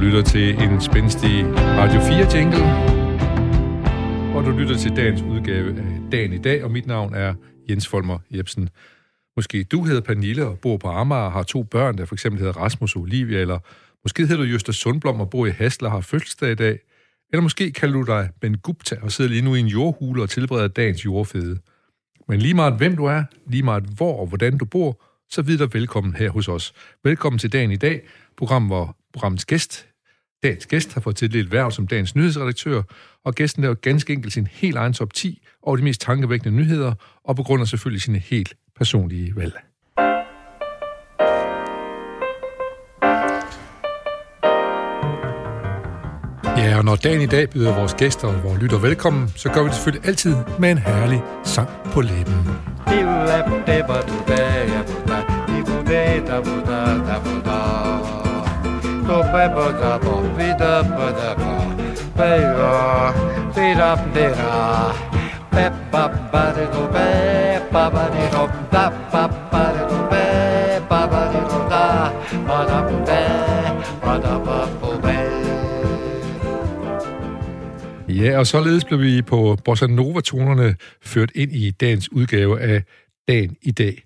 lytter til en spændstig Radio 4 jingle, og du lytter til dagens udgave af Dagen i dag, og mit navn er Jens Folmer Jebsen. Måske du hedder Pernille og bor på Amager og har to børn, der for eksempel hedder Rasmus og Olivia, eller måske hedder du Jøster Sundblom og bor i Hasler og har fødselsdag i dag, eller måske kalder du dig Ben Gupta og sidder lige nu i en jordhule og tilbereder dagens jordfede. Men lige meget hvem du er, lige meget hvor og hvordan du bor, så videre velkommen her hos os. Velkommen til dagen i dag, program, hvor programmets gæst, dagens gæst, har fået tildelt værv som dagens nyhedsredaktør, og gæsten laver ganske enkelt sin helt egen top 10 over de mest tankevækkende nyheder, og på grund af selvfølgelig sine helt personlige valg. Ja, og når dagen i dag byder vores gæster og vores lytter velkommen, så gør vi det selvfølgelig altid med en herlig sang på læben. Ja, og således blev vi på Bossa Nova-tonerne ført ind i dagens udgave af Dagen i dag.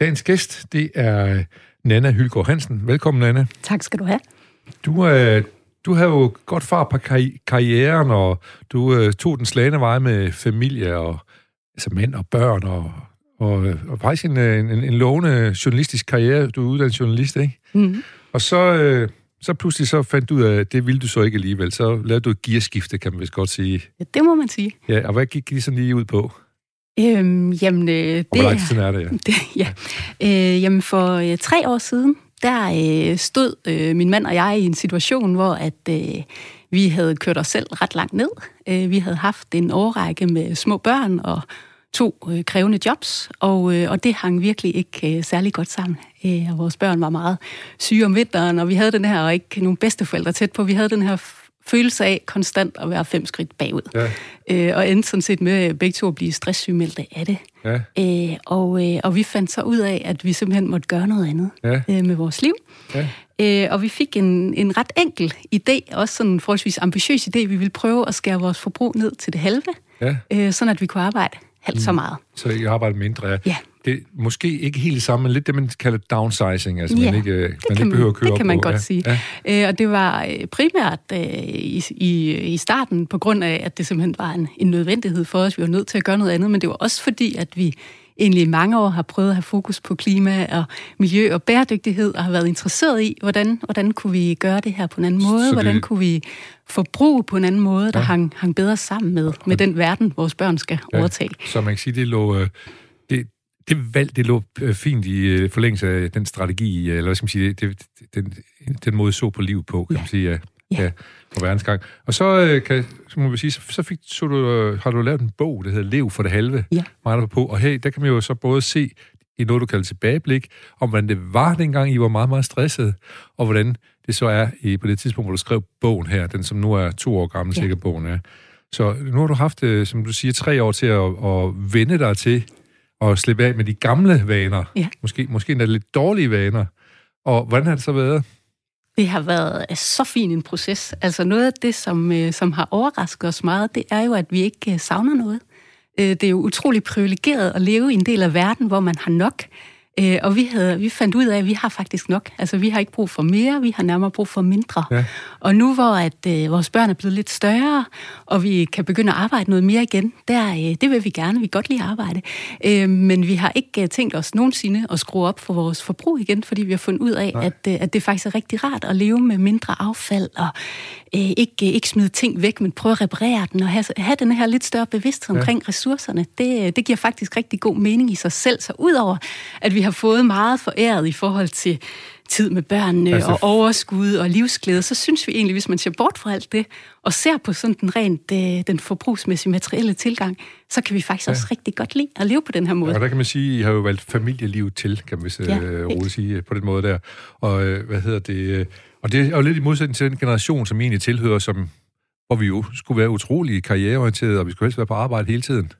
Dagens gæst, det er Nana Hylgaard Hansen. Velkommen, Nana. Tak skal du have. Du, øh, du har jo godt far på karri- karrieren, og du øh, tog den slagende vej med familie og altså mænd og børn, og, og, øh, og faktisk en, en, en lovende journalistisk karriere. Du er uddannet journalist, ikke? Mm-hmm. Og så, øh, så pludselig så fandt du ud af, at det ville du så ikke alligevel. Så lavede du et gearskifte, kan man vist godt sige. Ja, det må man sige. Ja, og hvad gik de sådan lige ud på? Øhm, jamen, øh, det, Og hvor lang tid er det, ja? det, ja. Øh, jamen, for øh, tre år siden, der øh, stod øh, min mand og jeg i en situation, hvor at øh, vi havde kørt os selv ret langt ned. Øh, vi havde haft en årrække med små børn og to øh, krævende jobs, og, øh, og det hang virkelig ikke øh, særlig godt sammen. Øh, og vores børn var meget syge om vinteren, og vi havde den her, og ikke nogen bedsteforældre tæt på, vi havde den her følelse af konstant at være fem skridt bagud. Ja. Øh, og endte sådan set med begge to at blive stresssygemeldte af det. Ja. Øh, og, øh, og vi fandt så ud af, at vi simpelthen måtte gøre noget andet Ja. øh, med vores liv. Ja. Øh, og vi fik en, en ret enkel idé, også sådan en forholdsvis ambitiøs idé. Vi ville prøve at skære vores forbrug ned til det halve, Ja. øh, sådan at vi kunne arbejde halvt så meget. Så jeg arbejder mindre. Ja. Ja. Det er måske ikke helt samme, men lidt det, man kalder downsizing. Altså, Ja, man ikke, man det ikke behøver man, at køre det kan man på. godt ja. sige. Ja. Øh, og det var øh, primært øh, i, i, i starten på grund af, at det simpelthen var en, en nødvendighed for os. Vi var nødt til at gøre noget andet, men det var også fordi, at vi egentlig i mange år har prøvet at have fokus på klima og miljø og bæredygtighed, og har været interesseret i, hvordan, hvordan kunne vi gøre det her på en anden måde, det- hvordan kunne vi forbruge på en anden måde, der Ja. hang, hang bedre sammen med, med den verden, vores børn skal Ja. overtage. Så man kan sige, det lå... Øh, det, valg, det lå øh, fint i øh, forlængelse af den strategi, øh, eller hvad skal man sige, det, den, den måde så på liv på, kan Ja. man sige, ja, Ja. ja. på verdensgang. Og så, kan, så må vi sige, så, så, fik, så du, har du lavet en bog, der hedder Lev for det halve, Ja. meget på, og her, der kan man jo så både se i noget, du kalder tilbageblik, om hvordan det var dengang, I var meget, meget stresset, og hvordan det så er i, på det tidspunkt, hvor du skrev bogen her, den som nu er to år gammel, Ja. sikkert bogen er. Så nu har du haft, som du siger, tre år til at, at vende dig til at slippe af med de gamle vaner. Ja. Måske, måske endda lidt dårlige vaner. Og hvordan har det så været? Det har været øh, så fin en proces. Altså noget af det, som, øh, som har overrasket os meget, det er jo, at vi ikke øh, savner noget. Det er jo utrolig privilegeret at leve i en del af verden, hvor man har nok. Øh, Og vi, havde, vi fandt ud af, at vi har faktisk nok. Altså, vi har ikke brug for mere, vi har nærmere brug for mindre. Ja. Og nu hvor at, øh, vores børn er blevet lidt større, og vi kan begynde at arbejde noget mere igen, der, øh, det vil vi gerne. Vi kan godt lide at arbejde. Øh, men vi har ikke øh, tænkt os nogensinde at skrue op for vores forbrug igen, fordi vi har fundet ud af, at, øh, at det faktisk er rigtig rart at leve med mindre affald, og øh, ikke, ikke smide ting væk, men prøve at reparere den, og have, have den her lidt større bevidsthed Ja. omkring ressourcerne. Det, øh, det giver faktisk rigtig god mening i sig selv. Så udover at vi har fået meget foræret i forhold til tid med børnene Altså- og overskud og livsglæde, så synes vi egentlig, hvis man ser bort fra alt det, og ser på sådan den rent øh, den forbrugsmæssige materielle tilgang, så kan vi faktisk ja. også rigtig godt lide at leve på den her måde. Og der kan man sige, at I har jo valgt familieliv til, kan man Ja, øh, roligt sige, på den måde der. Og øh, hvad hedder det? øh, Og det er jo lidt i modsætning til den generation, som I egentlig tilhører, som, hvor vi jo skulle være utrolig karriereorienterede, og vi skulle helst være på arbejde hele tiden.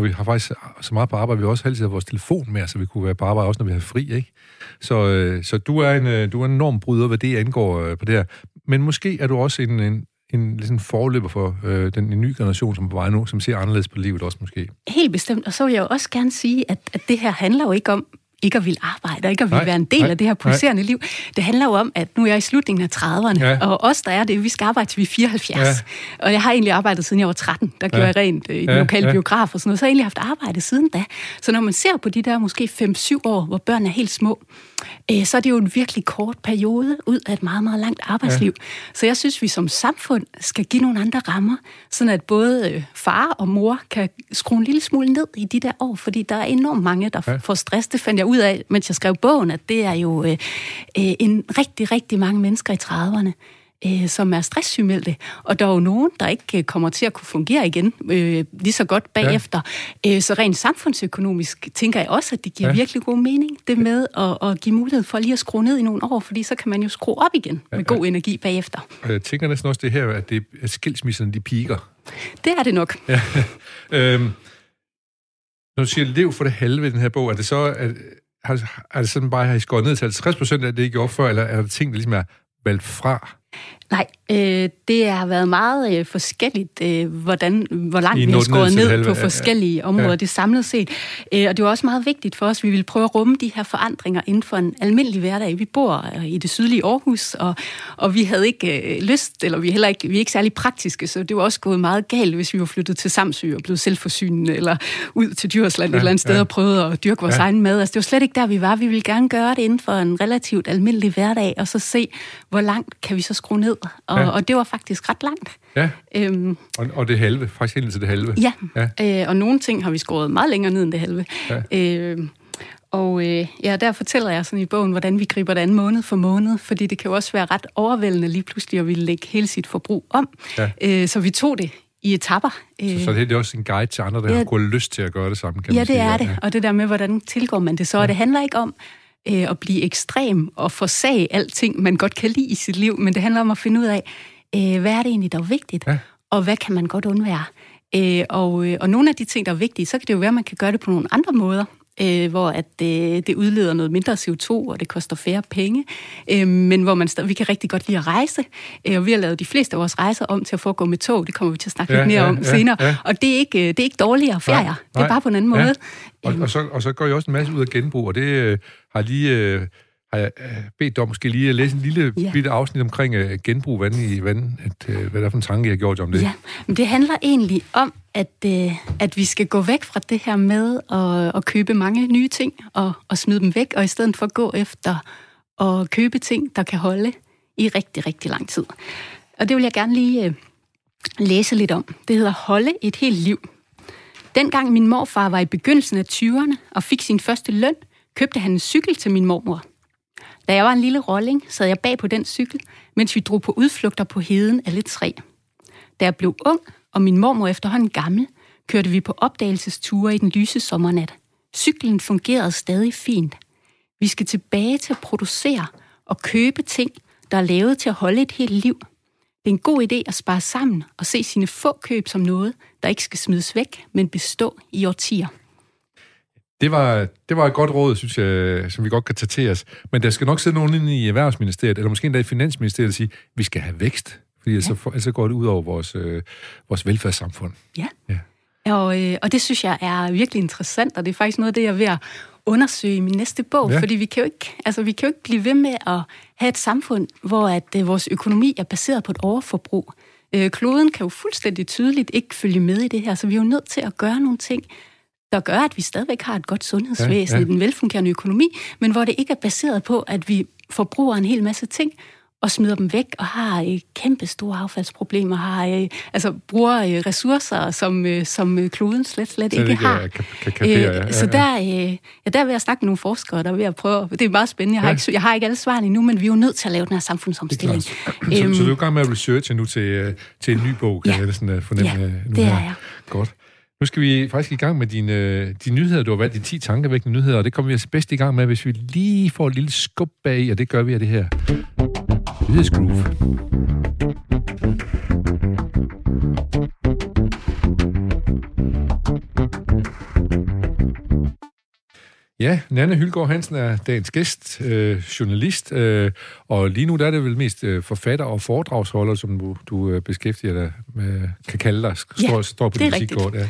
Og vi har faktisk så meget på arbejde, vi også altid har vores telefon med, så vi kunne være på arbejde også, når vi har fri, ikke? Så, øh, så du er en, øh, du er en normbryder, hvad det angår øh, på det her. men måske er du også en, en, en ligesom forløber for øh, den en ny generation, som er på vej nu, som ser anderledes på livet også måske. Helt bestemt, og så vil jeg jo også gerne sige, at, at det her handler jo ikke om, ikke at ville arbejde, og ikke at ville Nej, være en del nej, af det her pulserende liv. Det handler jo om, at nu er jeg i slutningen af 30'erne, Ja. og os, der er det, vi skal arbejde til vi er 74. Ja. Og jeg har egentlig arbejdet siden jeg var 13. Der gjorde Ja. jeg rent øh, i den Ja, lokale ja. biograf og sådan noget. Så har jeg egentlig haft arbejde siden da. Så når man ser på de der måske 5-7 år, hvor børn er helt små, øh, så er det jo en virkelig kort periode ud af et meget, meget langt arbejdsliv. Ja. Så jeg synes, vi som samfund skal give nogle andre rammer, sådan at både øh, far og mor kan skrue en lille smule ned i de der år, fordi der er enormt mange, der ja. får stress. Det fandt jeg ud af, mens jeg skrev bogen, at det er jo øh, øh, en rigtig, rigtig mange mennesker i 30'erne, øh, som er stresssygemeldte. Og der er jo nogen, der ikke øh, kommer til at kunne fungere igen øh, lige så godt bagefter. Ja. Øh, så rent samfundsøkonomisk tænker jeg også, at det giver Ja. ja. virkelig god mening, det med at, at give mulighed for lige at skrue ned i nogle år, fordi så kan man jo skrue op igen med god energi bagefter. Og jeg tænker næsten også det her, at, det, at skilsmisserne, de piker. Det er det nok. Ja. øhm, når du siger lev for det halve i den her bog, er det så, at, har, er det sådan bare, at I skåret ned til 50 procent af det, I gjorde før, eller er der ting, der ligesom er valgt fra? Nej, øh, det har været meget øh, forskelligt, øh, hvordan, hvor langt vi har skåret ned, på ja, ja. forskellige områder, Ja. ja. det samlet set. Øh, og det var også meget vigtigt for os, vi ville prøve at rumme de her forandringer inden for en almindelig hverdag. Vi bor øh, i det sydlige Aarhus, og, og vi havde ikke øh, lyst, eller vi er heller ikke, vi er ikke særlig praktiske, så det var også gået meget galt, hvis vi var flyttet til Samsø og blevet selvforsynende, eller ud til Djursland ja, et eller andet sted ja. og prøvede at dyrke vores ja. egen mad. Altså, det var slet ikke der, vi var. Vi ville gerne gøre det inden for en relativt almindelig hverdag, og så se, hvor langt kan vi så skrue ned. Og, Ja. ja. og det var faktisk ret langt. Ja, Øhm, og, og det halve, faktisk helt til det halve. ja, Ja. ja. Øh, og nogle ting har vi skåret meget længere ned end det halve. Ja. Øh, og øh, ja, der fortæller jeg sådan i bogen, hvordan vi griber det an måned for måned, fordi det kan jo også være ret overvældende lige pludselig at ville lægge hele sit forbrug om. Ja. Øh, så vi tog det i etapper. Øh, Så, så det er også en guide til andre, der Ja. har gået lyst til at gøre det samme, kan ja, man det sige. er det. Og det der med, hvordan tilgår man det så. Og det handler ikke om øh, at blive ekstrem og forsage alting, man godt kan lide i sit liv, men det handler om at finde ud af, øh, hvad er det egentlig, der er vigtigt, Ja. og hvad kan man godt undvære. Øh, og, øh, og nogle af de ting, der er vigtige, så kan det jo være, at man kan gøre det på nogle andre måder, øh, hvor at det, det udleder noget mindre CO2, og det koster færre penge, øh, men hvor man stadig, vi kan rigtig godt lide at rejse, øh, og vi har lavet de fleste af vores rejser om til at foregå med tog, det kommer vi til at snakke Ja, lidt mere ja, om ja, senere, ja. og det er, ikke, øh, det er ikke dårligere ferier, Nej, det er nej. bare på en anden Ja. måde. Og, og, så, og så går jeg også en masse ud af genbrug, og det øh, har lige... Øh, har jeg øh, bedt dig om måske lige at læse en lille Ja. bitte afsnit omkring øh, genbrug vand i vand, at, øh, hvad der er for en tanke, jeg har gjort om det. Ja, men det handler egentlig om, at, øh, at vi skal gå væk fra det her med at, at købe mange nye ting og, og smide dem væk, og i stedet for gå efter at købe ting, der kan holde i rigtig, rigtig lang tid. Og det vil jeg gerne lige øh, læse lidt om. Det hedder Holde et helt liv. Dengang min morfar var i begyndelsen af 20'erne og fik sin første løn, købte han en cykel til min mormor. Da jeg var en lille rolling, sad jeg bag på den cykel, mens vi drog på udflugter på heden alle tre. Da jeg blev ung, og min mormor efterhånden gammel, kørte vi på opdagelsesture i den lyse sommernat. Cyklen fungerede stadig fint. Vi skal tilbage til at producere og købe ting, der er lavet til at holde et helt liv. Det er en god idé at spare sammen og se sine få køb som noget, der ikke skal smides væk, men bestå i årtier. Det var, det var et godt råd, synes jeg, som vi godt kan tage til os. Men der skal nok sidde nogen inde i Erhvervsministeriet, eller måske endda i Finansministeriet, og sige, vi skal have vækst, fordi ellers, så, ellers så går det ud over vores, øh, vores velfærdssamfund. Ja. Ja. Og, øh, og det synes jeg er virkelig interessant, og det er faktisk noget af det, jeg er ved at undersøge i min næste bog, Ja. ja. fordi vi kan, jo ikke, altså, vi kan jo ikke blive ved med at have et samfund, hvor at, øh, vores økonomi er baseret på et overforbrug. Øh, kloden kan jo fuldstændig tydeligt ikke følge med i det her, så vi er jo nødt til at gøre nogle ting, der gør, at vi stadigvæk har et godt sundhedsvæsen, Ja, ja, en velfungerende økonomi, men hvor det ikke er baseret på, at vi forbruger en hel masse ting, og smider dem væk, og har øh, kæmpe store affaldsproblemer, har, øh, altså bruger øh, ressourcer, som, øh, som øh, kloden slet, slet ikke, ikke, har. øh, kan- kan kapere, ja, ja, Så der, øh, ja, der vil jeg snakke med nogle forskere, der er ved at prøve, det er meget spændende, jeg har, Ja. ikke, jeg har ikke alle svarene endnu, men vi er jo nødt til at lave den her er samfundsomstilling. klart. Så, så du er i gang med at researche nu til, øh, til en ny bog, kan Ja. jeg øh, fornemme Ja, nu det er jeg. Godt. Nu skal vi faktisk i gang med dine, øh, de nyheder, du har valgt, de 10 tankevækkende nyheder, og det kommer vi altså bedst i gang med, hvis vi lige får et lille skub bag, og det gør vi af det her. Nyhedsgroove. Ja, Nanne Hylgaard Hansen er dagens gæst, øh, journalist, øh, og lige nu der er det vel mest øh, forfatter og foredragsholder, som du, du øh, beskæftiger dig med, kan kalde dig, står, ja, står på dit musikkort. Ja.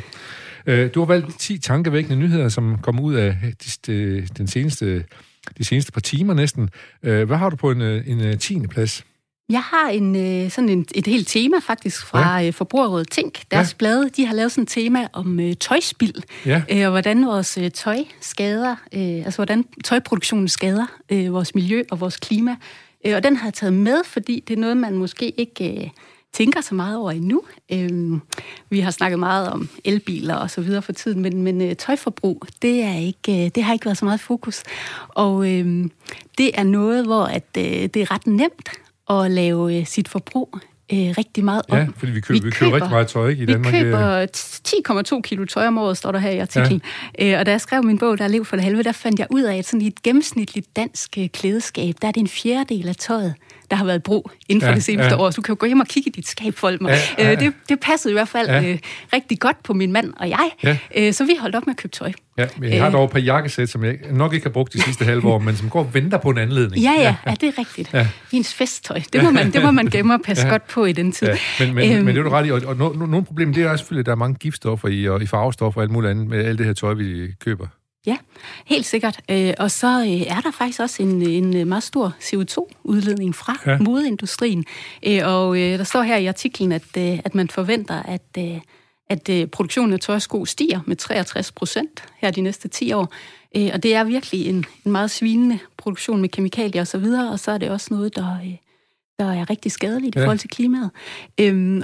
Øh, du har valgt 10 tankevækkende nyheder, som kommer ud af de, de, den seneste, de seneste par timer næsten. Øh, hvad har du på en, øh, en, en 10. plads? Jeg har en, øh, sådan en, et helt tema faktisk fra ja. Øh, Forbrugerrådet Tænk. Deres ja. blade, de har lavet sådan et tema om øh, tøjspild, ja. øh, og hvordan vores øh, tøj skader, øh, altså hvordan tøjproduktionen skader øh, vores miljø og vores klima. Øh, og den har jeg taget med, fordi det er noget, man måske ikke... Øh, tænker så meget over endnu. Øhm, vi har snakket meget om elbiler og så videre for tiden, men, men øh, tøjforbrug, det, er ikke, øh, det har ikke været så meget fokus. Og øhm, det er noget, hvor at, øh, det er ret nemt at lave øh, sit forbrug øh, rigtig meget om. Ja, fordi vi køber, vi køber, vi køber rigtig meget tøj ikke, i vi Danmark. Vi køber 10,2 kilo tøj om året, står der her i artiklen. Ja. Øh, og da jeg skrev min bog, Der er liv for det halve, der fandt jeg ud af, at sådan i et gennemsnitligt dansk øh, klædeskab, der er det en fjerdedel af tøjet, der har været brug inden for ja, det seneste ja. år. Så du kan jo gå hjem og kigge i dit skab, folk. Ja, ja, øh, det, det passede i hvert fald ja. øh, rigtig godt på min mand og jeg. Ja. Øh, så vi holdt op med at købe tøj. Ja, men jeg har dog et par jakkesæt, som jeg nok ikke har brugt de sidste halve år, men som går og venter på en anledning. Ja, ja, ja det er rigtigt. Ja. Ens festtøj, det må man, det må man gemme og passe ja. godt på i den tid. Ja. Men, men, øhm, men det er du ret i, og, og no, no, nogle problemer, det er selvfølgelig, at der er mange giftstoffer i, og i farvestoffer og alt muligt andet med alt det her tøj, vi køber. Ja, helt sikkert. Øh, og så øh, er der faktisk også en, en meget stor CO2-udledning fra ja. modeindustrien. Øh, og der står her i artiklen, at, at man forventer, at, at produktionen af tøjsko stiger med 63 procent her de næste 10 år. Og det er virkelig en, en meget svinende produktion med kemikalier osv., og, og så er det også noget, der, der er rigtig skadeligt ja. i forhold til klimaet.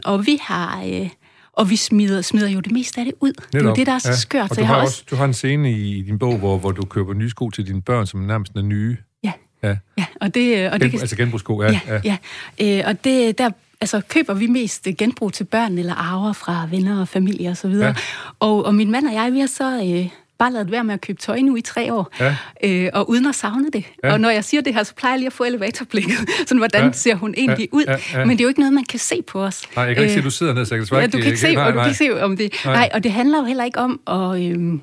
Og vi har og vi smider, smider jo det meste af det ud. Netop. Det er jo det, der er så ja. skørt. Og du, har også, også, du har en scene i din bog, hvor, hvor du køber nye sko til dine børn, som nærmest er nye. Ja, ja. ja. og det... Og det kan, altså genbrugssko, ja. Ja, ja. ja. Øh, og det, der altså, køber vi mest genbrug til børn eller arver fra venner og familie osv. Og, ja. og, og min mand og jeg, vi har så... Øh, bare lavet være med at købe tøj nu i tre år, ja. øh, og uden at savne det. Ja. Og når jeg siger det her, så plejer jeg lige at få elevatorblikket. Sådan, hvordan ja. ser hun egentlig ja. ud? Ja. Ja. Men det er jo ikke noget, man kan se på os. Nej, jeg kan ikke se, at du sidder ned, så jeg kan ja, du kan ikke se, nej, nej. du kan ikke se om det. Nej. nej, og det handler jo heller ikke om at... Øhm,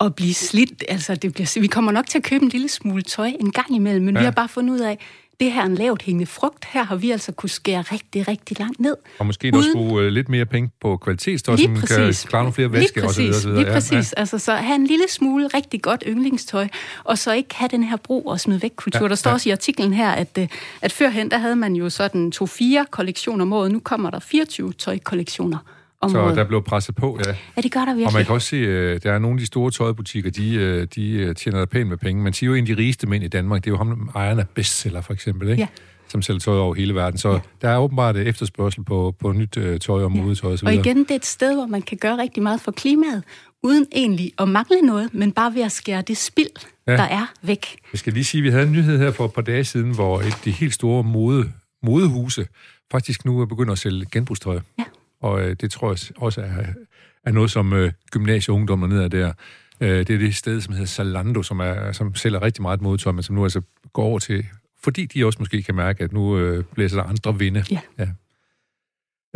at blive slidt. Altså, det bliver, vi kommer nok til at købe en lille smule tøj en gang imellem, men ja. vi har bare fundet ud af, det her er en lavt hængende frugt. Her har vi altså kunne skære rigtig, rigtig langt ned. Og måske uden... også bruge uh, lidt mere penge på kvalitetstøj, som kan klare nogle flere væske og så videre. Så videre. Lige præcis. Ja. Altså, så have en lille smule rigtig godt yndlingstøj, og så ikke have den her brug og smid væk kultur. Ja, der står ja. også i artiklen her, at, øh, at førhen, der havde man jo sådan to-fire kollektioner om året. Nu kommer der 24 tøjkollektioner område. Så der blev presset på, ja. Ja, det gør der virkelig. Og man kan også se, at øh, der er nogle af de store tøjbutikker, de, øh, de øh, tjener der pænt med penge. Man siger jo, en af de rigeste mænd i Danmark, det er jo ham, ejeren af bestseller, for eksempel, ikke? Ja som sælger tøj over hele verden. Så ja. der er åbenbart efterspørgsel på, på nyt øh, tøj og modetøj osv. Og igen, det er et sted, hvor man kan gøre rigtig meget for klimaet, uden egentlig at mangle noget, men bare ved at skære det spild, ja. der er væk. Jeg skal lige sige, at vi havde en nyhed her for et par dage siden, hvor et de helt store mode, modehuse faktisk nu er begyndt at sælge genbrugstøj. Ja og øh, det tror jeg også er, er noget, som øh, gymnasieungdommer ned der. Øh, det er det sted, som hedder Zalando, som, er, som sælger rigtig meget modtøj, men som nu altså går over til, fordi de også måske kan mærke, at nu øh, blæser der andre vinde. Ja. ja.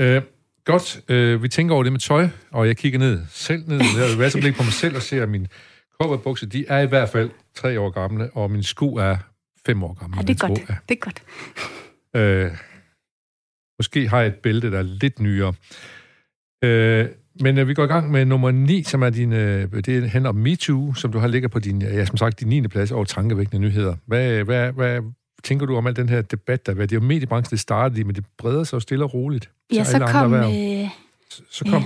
Øh, godt, øh, vi tænker over det med tøj, og jeg kigger ned selv ned, jeg vil så blik på mig selv og ser, at mine cowboybukser, de er i hvert fald tre år gamle, og mine sko er fem år gamle. Ja, det er godt. Ja. Det er godt. Øh, Måske har jeg et bælte, der er lidt nyere. Øh, men øh, vi går i gang med nummer 9, som er din, øh, det handler om MeToo, som du har ligget på din, ja, som sagt, din 9. plads over tankevækkende nyheder. Hvad, hvad, hvad tænker du om al den her debat, der Det er jo mediebranchen, det startede men det breder sig jo stille og roligt. Ja, så kom... Øh, så, så kom...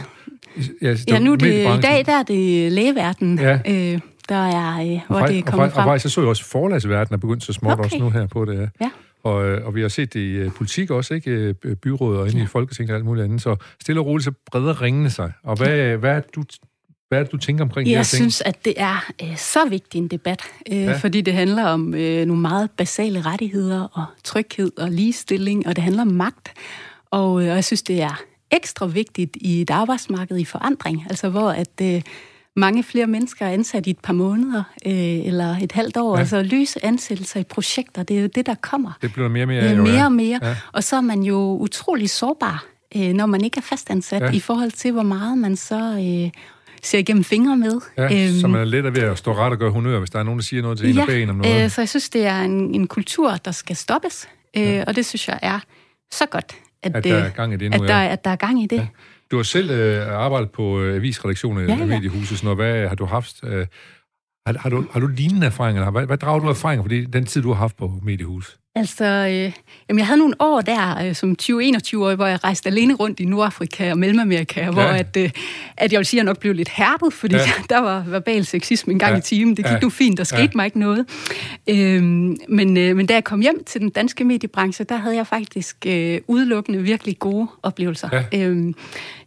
Ja, ja, ja nu det, i dag der er det lægeverdenen, ja. øh, der er, øh, hvor og det er kommet og, frem. Og faktisk så så jeg også forlagsverdenen er begyndt så småt okay. også nu her på det. Ja. ja. Og, øh, og vi har set det i uh, politik også, ikke? Øh, byrådet og inde ja. i Folketinget og alt muligt andet. Så stille og roligt, så breder ringene sig. Og hvad, hvad er du hvad er det, du tænker omkring Jeg det synes, at det er øh, så vigtig en debat, øh, ja. fordi det handler om øh, nogle meget basale rettigheder og tryghed og ligestilling, og det handler om magt. Og, øh, og jeg synes, det er ekstra vigtigt i et arbejdsmarked i forandring, altså hvor at øh, mange flere mennesker er ansat i et par måneder øh, eller et halvt år. Ja. Altså løse ansættelser i projekter, det er jo det, der kommer. Det bliver mere og mere. Ja, mere og mere. Ja. Og så er man jo utrolig sårbar, øh, når man ikke er fastansat, ja. i forhold til, hvor meget man så... Øh, ser igennem fingre med. Ja, øhm, så man er let ved at stå ret og gøre honør, hvis der er nogen, der siger noget til ja, en om noget. Øh, så jeg synes, det er en, en kultur, der skal stoppes, øh, ja. og det synes jeg er så godt, at, at der er gang i det nu, at, der, ja. at der er gang i det. Ja. Du har selv øh, arbejdet på øh, avisredaktionen ja, ja. af Mediehuset, sådan noget. Hvad har du haft? Øh, har, har, du, har du lignende erfaringer? Hvad, hvad drager du erfaringer for den tid, du har haft på Mediehus? Altså, øh, jamen jeg havde nogle år der, øh, som 20-21-årig, hvor jeg rejste alene rundt i Nordafrika og Mellemamerika, ja. hvor at, øh, at jeg vil sige, at jeg nok blev lidt hærdet, fordi ja. der var verbal sexisme en gang ja. i timen. Det gik ja. nu fint, der skete ja. mig ikke noget. Øh, men, øh, men da jeg kom hjem til den danske mediebranche, der havde jeg faktisk øh, udelukkende virkelig gode oplevelser. Ja. Øh,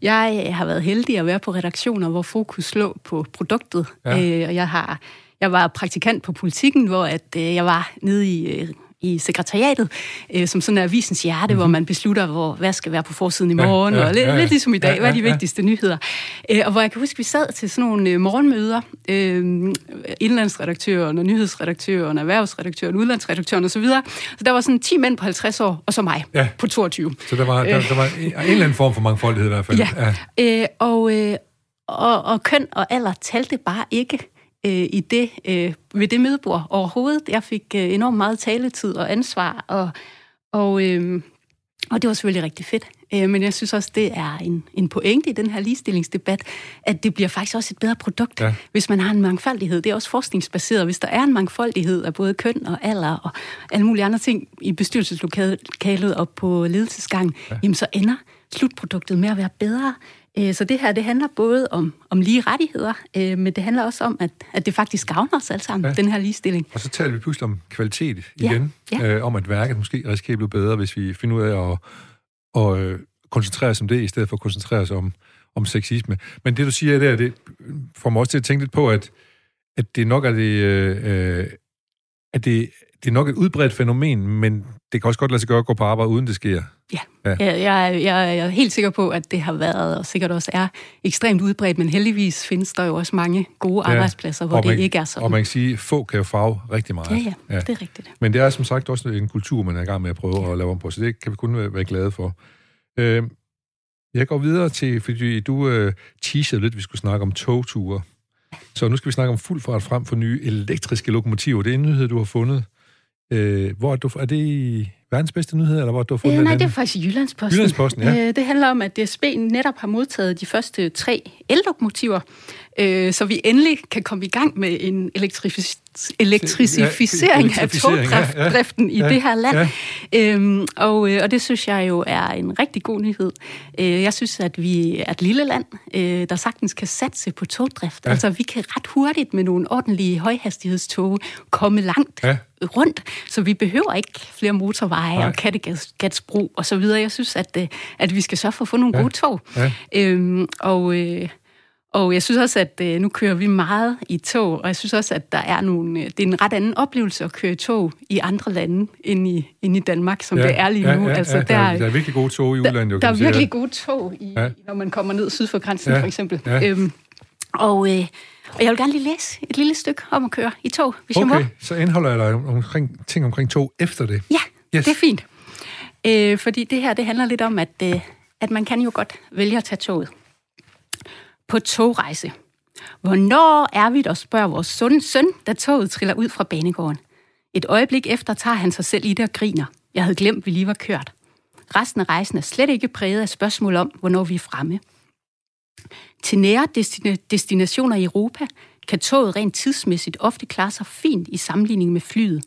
jeg har været heldig at være på redaktioner, hvor fokus lå på produktet, ja. øh, og jeg har jeg var praktikant på politikken, hvor at, øh, jeg var nede i øh, i sekretariatet, øh, som sådan er avisens hjerte, mm-hmm. hvor man beslutter, hvor, hvad skal være på forsiden i morgen, ja, ja, og lidt, ja, ja, lidt ligesom i dag, ja, ja, hvad er de vigtigste ja. nyheder. Øh, og hvor jeg kan huske, vi sad til sådan nogle øh, morgenmøder, øh, indlandsredaktøren og nyhedsredaktøren, erhvervsredaktøren, udlandsredaktøren osv. Så, så der var sådan 10 mænd på 50 år, og så mig ja. på 22. Så der var, der, der var en, en eller anden form for mangfoldighed i hvert fald. Ja, ja. Øh, og, øh, og, og køn og alder talte bare ikke øh, i det, øh, ved det mødebord overhovedet. Jeg fik øh, enormt meget taletid og ansvar, og, og, øh, og det var selvfølgelig rigtig fedt. Øh, men jeg synes også, det er en, en pointe i den her ligestillingsdebat, at det bliver faktisk også et bedre produkt, ja. hvis man har en mangfoldighed. Det er også forskningsbaseret. Hvis der er en mangfoldighed af både køn og alder og alle mulige andre ting i bestyrelseslokalet og på ledelsesgangen, ja. jamen så ender slutproduktet med at være bedre. Øh, så det her, det handler både om, om lige rettigheder, øh, men det handler også om, at, at det faktisk gavner os alle sammen, ja. den her ligestilling. Og så taler vi pludselig om kvalitet igen, ja. Ja. Øh, om at værket måske risikerer at blive bedre, hvis vi finder ud af at, at øh, koncentrere os om det, i stedet for at koncentrere os om, om sexisme. Men det, du siger der, det får mig også til at tænke lidt på, at, at det nok er det, øh, at det, det er nok et udbredt fænomen, men det kan også godt lade sig gøre at gå på arbejde, uden det sker. Ja, ja. Jeg, jeg, jeg er helt sikker på, at det har været, og sikkert også er, ekstremt udbredt, men heldigvis findes der jo også mange gode ja. arbejdspladser, hvor man, det ikke er sådan. Og man kan sige, at få kan jo farve rigtig meget. Ja, ja, ja, det er rigtigt. Men det er som sagt også en kultur, man er i gang med at prøve ja. at lave om på, så det kan vi kun være glade for. Øh, jeg går videre til, fordi du øh, teasede lidt, at vi skulle snakke om togture. Så nu skal vi snakke om fuld fart frem for nye elektriske lokomotiver. Det er en nyhed, du har fundet. Øh, hvor er, du, er det i verdens bedste nyhed, eller hvor du har fundet øh, Nej, det er faktisk i Jyllandsposten. Jyllandsposten, ja. Øh, det handler om, at DSB netop har modtaget de første tre ellokomotiver, øh, så vi endelig kan komme i gang med en elektrificering elektrificering ja, af togdriften ja, ja, i det her land. Ja. Øhm, og, øh, og det synes jeg jo er en rigtig god nyhed. Øh, jeg synes, at vi er et lille land, øh, der sagtens kan satse på togdrift. Ja. Altså, vi kan ret hurtigt med nogle ordentlige højhastighedstog komme langt ja. rundt, så vi behøver ikke flere motorveje Nej. og Kattegatsbro og så videre. Jeg synes, at, at vi skal sørge for at få nogle ja. gode tog. Ja. Øhm, og... Øh, og jeg synes også, at øh, nu kører vi meget i tog, og jeg synes også, at der er nogle, øh, det er en ret anden oplevelse at køre i tog i andre lande end i, end i Danmark, som ja, det er lige nu. Ja, altså, ja, der, der, der er virkelig gode tog i udlandet. Der, der er virkelig gode tog, i, ja. når man kommer ned syd for grænsen, ja, for eksempel. Ja. Øhm, og, øh, og jeg vil gerne lige læse et lille stykke om at køre i tog, hvis okay, jeg må. så indeholder jeg dig omkring, ting omkring tog efter det. Ja, yes. det er fint. Øh, fordi det her, det handler lidt om, at, øh, at man kan jo godt vælge at tage toget på togrejse. Hvornår er vi der, spørger vores sunde søn, da toget triller ud fra banegården. Et øjeblik efter tager han sig selv i det og griner. Jeg havde glemt, vi lige var kørt. Resten af rejsen er slet ikke præget af spørgsmål om, hvornår vi er fremme. Til nære destinationer i Europa kan toget rent tidsmæssigt ofte klare sig fint i sammenligning med flyet.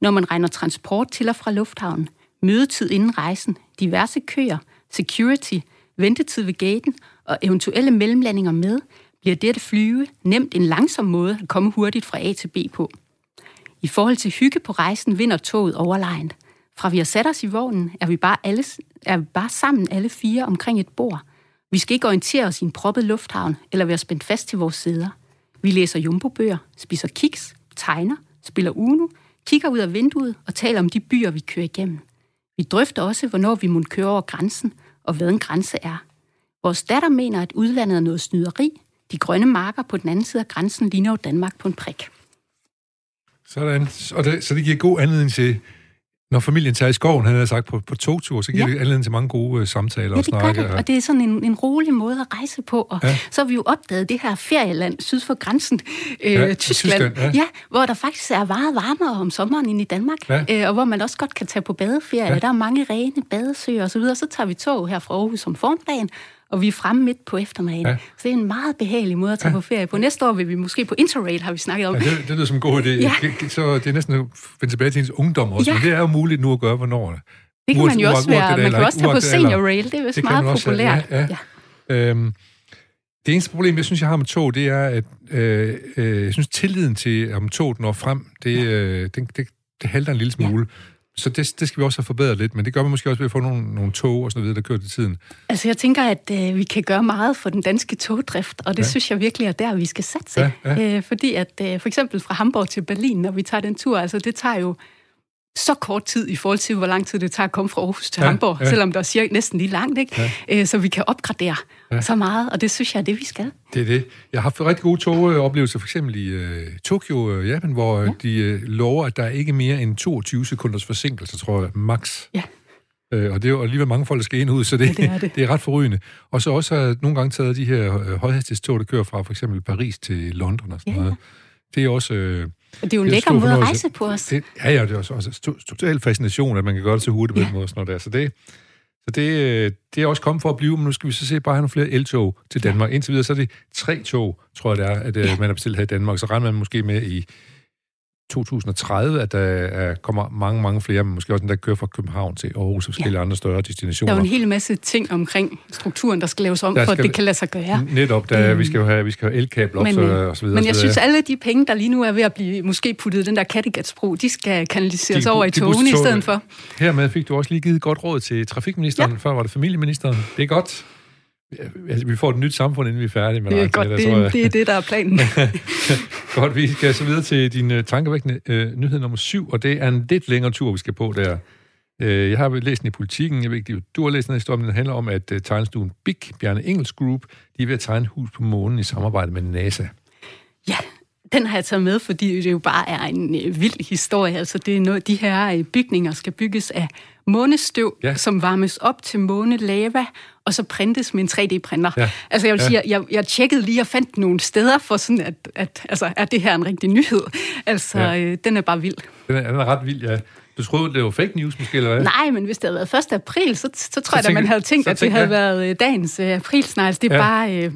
Når man regner transport til og fra lufthavnen, mødetid inden rejsen, diverse køer, security, ventetid ved gaten og eventuelle mellemlandinger med, bliver det at flyve nemt en langsom måde at komme hurtigt fra A til B på. I forhold til hygge på rejsen vinder toget overlegent. Fra vi har sat os i vognen, er vi bare, alle, er vi bare sammen alle fire omkring et bord. Vi skal ikke orientere os i en proppet lufthavn eller være spændt fast til vores sæder. Vi læser jumbobøger, spiser kiks, tegner, spiller Uno, kigger ud af vinduet og taler om de byer, vi kører igennem. Vi drøfter også, hvornår vi må køre over grænsen, og hvad en grænse er. Vores datter mener, at udlandet er noget snyderi. De grønne marker på den anden side af grænsen ligner jo Danmark på en prik. Sådan. Og det, så det giver god anledning til når familien tager i skoven, han har sagt, på, på togtur, så giver ja. det anledning til mange gode uh, samtaler ja, og snakke. det og det er sådan en, en rolig måde at rejse på. Og Ja. så har vi jo opdaget det her ferieland syd for grænsen, øh, Ja, Tyskland, Tyskland, ja. ja, hvor der faktisk er meget varmere om sommeren end i Danmark, Ja. øh, og hvor man også godt kan tage på badeferie. Ja. Der er mange rene badesøer osv., så, så tager vi tog her fra Aarhus om formiddagen, og vi er fremme midt på eftermiddagen. Ja. Ja. Så det er en meget behagelig måde at tage Ja. ja. på ferie på. Næste år vil vi måske på Interrail, har vi snakket om. Ja, det, det lyder som en god idé. Ja. Så det er næsten at finde tilbage til ens ungdom også, Ja. men det er jo muligt nu at gøre, hvornår. Det kan man jo også være. Man kan også tage på Senior Rail, det er vist Det meget populært. ja, ja. Øhm, det eneste problem, jeg synes, jeg har med tog, det er, at øh, øh, jeg synes, tilliden til, om toget når frem, det, øh, det, det, det halter en lille smule. Så det, det skal vi også have forbedret lidt, men det gør vi måske også ved at få nogle, nogle tog og sådan noget, der kører til tiden. Altså, jeg tænker, at øh, vi kan gøre meget for den danske togdrift, og det Ja. synes jeg virkelig er der, vi skal satse. Ja, ja. Øh, fordi at øh, for eksempel fra Hamburg til Berlin, når vi tager den tur, altså det tager jo så kort tid i forhold til, hvor lang tid det tager at komme fra Aarhus til Ja, Hamburg, ja. ja. selvom der er cirka næsten lige langt, ikke? Ja. Øh, så vi kan opgradere Ja. så meget, og det synes jeg er det, vi skal. Det er det. Jeg har haft rigtig gode togoplevelser, for eksempel i øh, Tokyo, øh, Japan, hvor ja. Ja. de øh, lover, at der er ikke mere end 22 sekunders forsinkelse, tror jeg, max. Ja. Øh, og det er jo alligevel mange folk, der skal ind og ud, så det, Ja, det er det. det er ret forrygende. Og så også har jeg nogle gange taget de her øh, højhastighedstog, der kører fra for eksempel Paris til London og sådan Ja. noget. Det er også... Øh, Og det er jo en er lækker måde at rejse på os. det, ja, ja, det er også, også to- total fascination, at man kan gøre det så hurtigt på den Ja. måde. og Sådan noget der. Så det, så det, øh, det er også kommet for at blive, men nu skal vi så se bare have nogle flere eltog til Danmark. Indtil videre så er det tre tog, tror jeg det er, at ja. man har bestilt her i Danmark. Så regner man måske med i 2030, at der er, kommer mange, mange flere, men måske også den, der kører fra København til Aarhus og forskellige ja. andre større Der destinationer. er jo en hel masse ting omkring strukturen, der skal laves om, Der for at skal- det kan lade sig gøre. Netop, der, Øhm. vi skal jo have, vi skal have elkabler op, Men, så, øh, og så videre. Men jeg synes, alle de penge, der lige nu er ved at blive måske puttet i den der Kattegatsbro, de skal kanaliseres De- over i de togene i stedet for. Hermed fik du også lige givet et godt råd til trafikministeren. Ja. Før var det familieministeren. Det er godt. Altså, vi får et nyt samfund, inden vi er færdige med Det er det, godt, der, det, tror jeg. det er det, der er planen. Godt, vi skal så videre til din uh, tankevækkende uh, nyhed nummer syv, og det er en lidt længere tur, vi skal på der. Uh, jeg har læst den i politikken, jeg ved ikke, du har læst den historie, men den handler om, at uh, tegnestuen Big, Bjarne Engels Group, de er ved at tegne et hus på månen i samarbejde med NASA. Ja, den har jeg taget med, fordi det jo bare er en vild historie. Altså, det er noget, de her bygninger skal bygges af månestøv, Ja. som varmes op til månelava, og så printes med en 3D-printer. Ja. Altså, jeg vil Ja. sige, jeg, jeg tjekkede lige og fandt nogle steder for sådan, at, at altså, er det her en rigtig nyhed? Altså, Ja. øh, den er bare vild. Den er, den er ret vild, ja. Du troede, det var fake news måske, eller hvad? Nej, men hvis det havde været 1. april, så, så tror jeg, at man havde tænkt, så at det havde jeg- været øh, dagens øh, aprilsnegl. Det er ja. bare... Øh,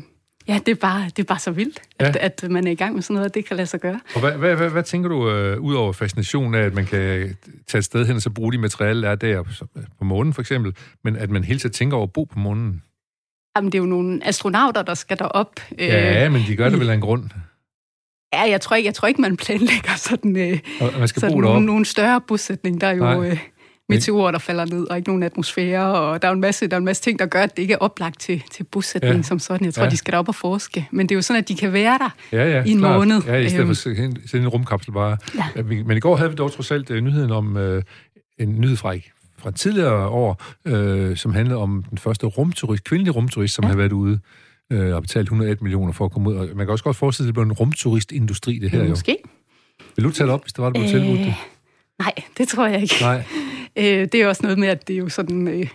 Ja, det er, bare, det er bare så vildt, Ja. at, at man er i gang med sådan noget, at det kan lade sig gøre. Og hvad, hvad, hvad, hvad tænker du, øh, ud over fascinationen af, at man kan tage et sted hen og så bruge de materialer, der er der på, månen for eksempel, men at man hele tiden tænker over at bo på månen? Jamen, det er jo nogle astronauter, der skal derop. Øh, Ja, men de gør det vel af en grund. ja jeg, tror ikke, jeg tror ikke, man planlægger sådan, øh, Og man skal sådan bo nogle, deroppe. nogle større bosætning. Der er Nej. jo øh, meteorer, der falder ned, og ikke nogen atmosfære, og der er en masse, der er en masse ting, der gør, at det ikke er oplagt til, til bosætning Ja. ja. som sådan. Jeg tror, Ja. ja. de skal derop og forske. Men det er jo sådan, at de kan være der. Ja, ja, i en klart. måned. Ja, i stedet Øhm. for at sende sende en rumkapsel bare. Ja. Ja, Men i går havde vi dog trods alt øh, nyheden om øh, en nyhed fra, fra tidligere år, øh, som handlede om den første rumturist, kvindelige rumturist, som ja. Ja. havde været ude øh, og betalt 101 millioner for at komme ud. Og man kan også godt forestille sig, at det blev en rumturistindustri, det her jo. Måske. Vil du det op, hvis det var, det blev tilbudt det? Nej, det tror jeg ikke. Nej. Øh, det er også noget med, at det er jo sådan... Øh,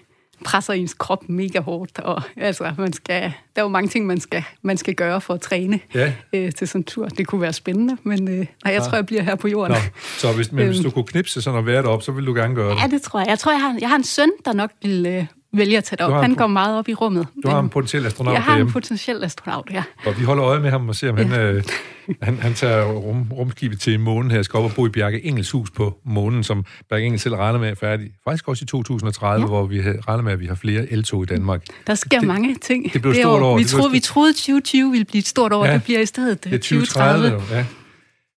presser ens krop mega hårdt, og altså, man skal, der er jo mange ting, man skal, man skal gøre for at træne Ja. øh, til sådan en tur. Det kunne være spændende, men øh, nej, jeg Ja. tror, jeg bliver her på jorden. Nå, så hvis, men hvis Øhm. du kunne knipse sådan og være deroppe, så ville du gerne gøre det. Ja, det tror jeg. Jeg tror, jeg har, jeg har en søn, der nok vil øh, vælge at tage det op. Han går meget op i rummet. Du har en potentiel astronaut jeg har en potentiel astronaut, ja. og vi holder øje med ham og ser, om han, øh, han, han tager rum, rumskibet til månen her, skal op og bo i Bjarke Engels hus på månen, som Bjarke Engels selv regner med er færdig. Faktisk også i 2030, ja. Ja. hvor vi regner med, at vi har flere eltog i Danmark. Der sker Det- mange ting. det blev stort år. Vi blev troede, vi troede 2020 ville blive et stort år. Ja. Ja. Det bliver i stedet Det er 2030. 2030, ja.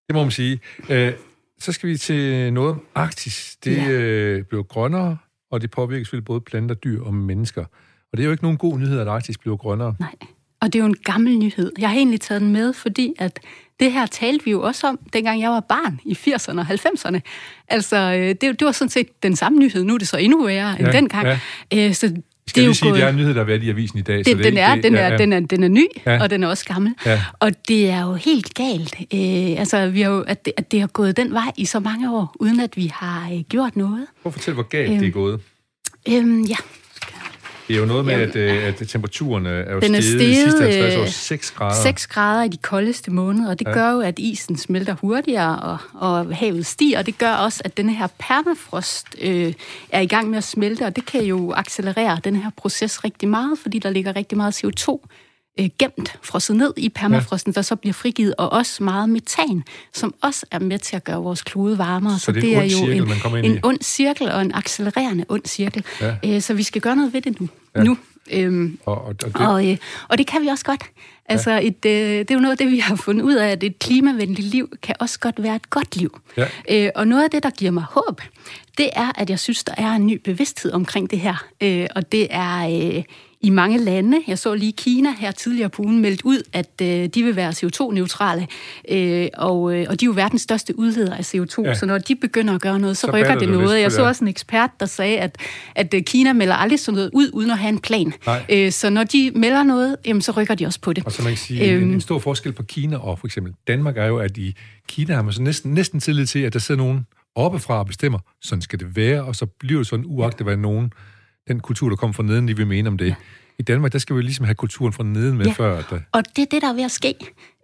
Det må man sige. Øh, så skal vi til noget om Arktis. Det Ja. øh, bliver grønnere, og det påvirker selvfølgelig både planter, dyr og mennesker. Og det er jo ikke nogen god nyhed, at Arktis bliver grønnere. Nej, og det er jo en gammel nyhed. Jeg har egentlig taget den med, fordi at det her talte vi jo også om, dengang jeg var barn i 80'erne og 90'erne. Altså, øh, det, det var sådan set den samme nyhed. Nu er det så endnu værre end Ja, dengang. ja. Øh, Så Vi skal lige sige, at det er en nyhed, der har været i avisen i dag. Det, så det, den, er, det, den, er, ja, den, er, den er ny, ja. og den er også gammel. Ja. Og det er jo helt galt. Øh, altså, vi har jo, at, det, at det har gået den vej i så mange år, uden at vi har øh, gjort noget. Prøv at fortælle, hvor galt øhm, det er gået. Øhm, ja, det er jo noget med, Jamen, at, at temperaturen er jo den er steget, de sidste 50 år 6 grader. 6 grader i de koldeste måneder, og det ja. gør jo, at isen smelter hurtigere, og, og havet stiger, og det gør også, at denne her permafrost øh, er i gang med at smelte, og det kan jo accelerere den her proces rigtig meget, fordi der ligger rigtig meget CO2 øh, gemt, frosset ned i permafrosten, ja. der så bliver frigivet, og også meget metan, som også er med til at gøre vores klode varmere. Så, så det, det er, jo cirkel, en, en ond cirkel og en accelererende ond cirkel. Ja. Øh, så vi skal gøre noget ved det nu. Ja. nu. Øhm, og, og, og, det... Og, øh, og det kan vi også godt. Altså, ja. et, øh, det er jo noget af det, vi har fundet ud af, at et klimavenligt liv kan også godt være et godt liv. Ja. Øh, og noget af det, der giver mig håb, det er, at jeg synes, der er en ny bevidsthed omkring det her. Øh, og det er øh, i mange lande. Jeg så lige Kina her tidligere på ugen meldt ud, at øh, de vil være CO2-neutrale, øh, og, øh, og de er jo verdens største udleder af CO2, ja. så når de begynder at gøre noget, så, så rykker det noget. Jeg så også en ekspert, der sagde, at, at øh, Kina melder aldrig sådan noget ud, uden at have en plan. Øh, så når de melder noget, jamen, så rykker de også på det. Og så man kan sige, øhm, en, en stor forskel på Kina og for eksempel Danmark er jo, at i Kina har man så næsten, næsten tillid til, at der sidder nogen oppefra og bestemmer, sådan skal det være, og så bliver det sådan uagtet, hvad nogen den kultur, der kommer fra neden, de vil mene om det. Ja. I Danmark, der skal vi ligesom have kulturen fra neden med ja. før. At, og det er det, der er ved at ske.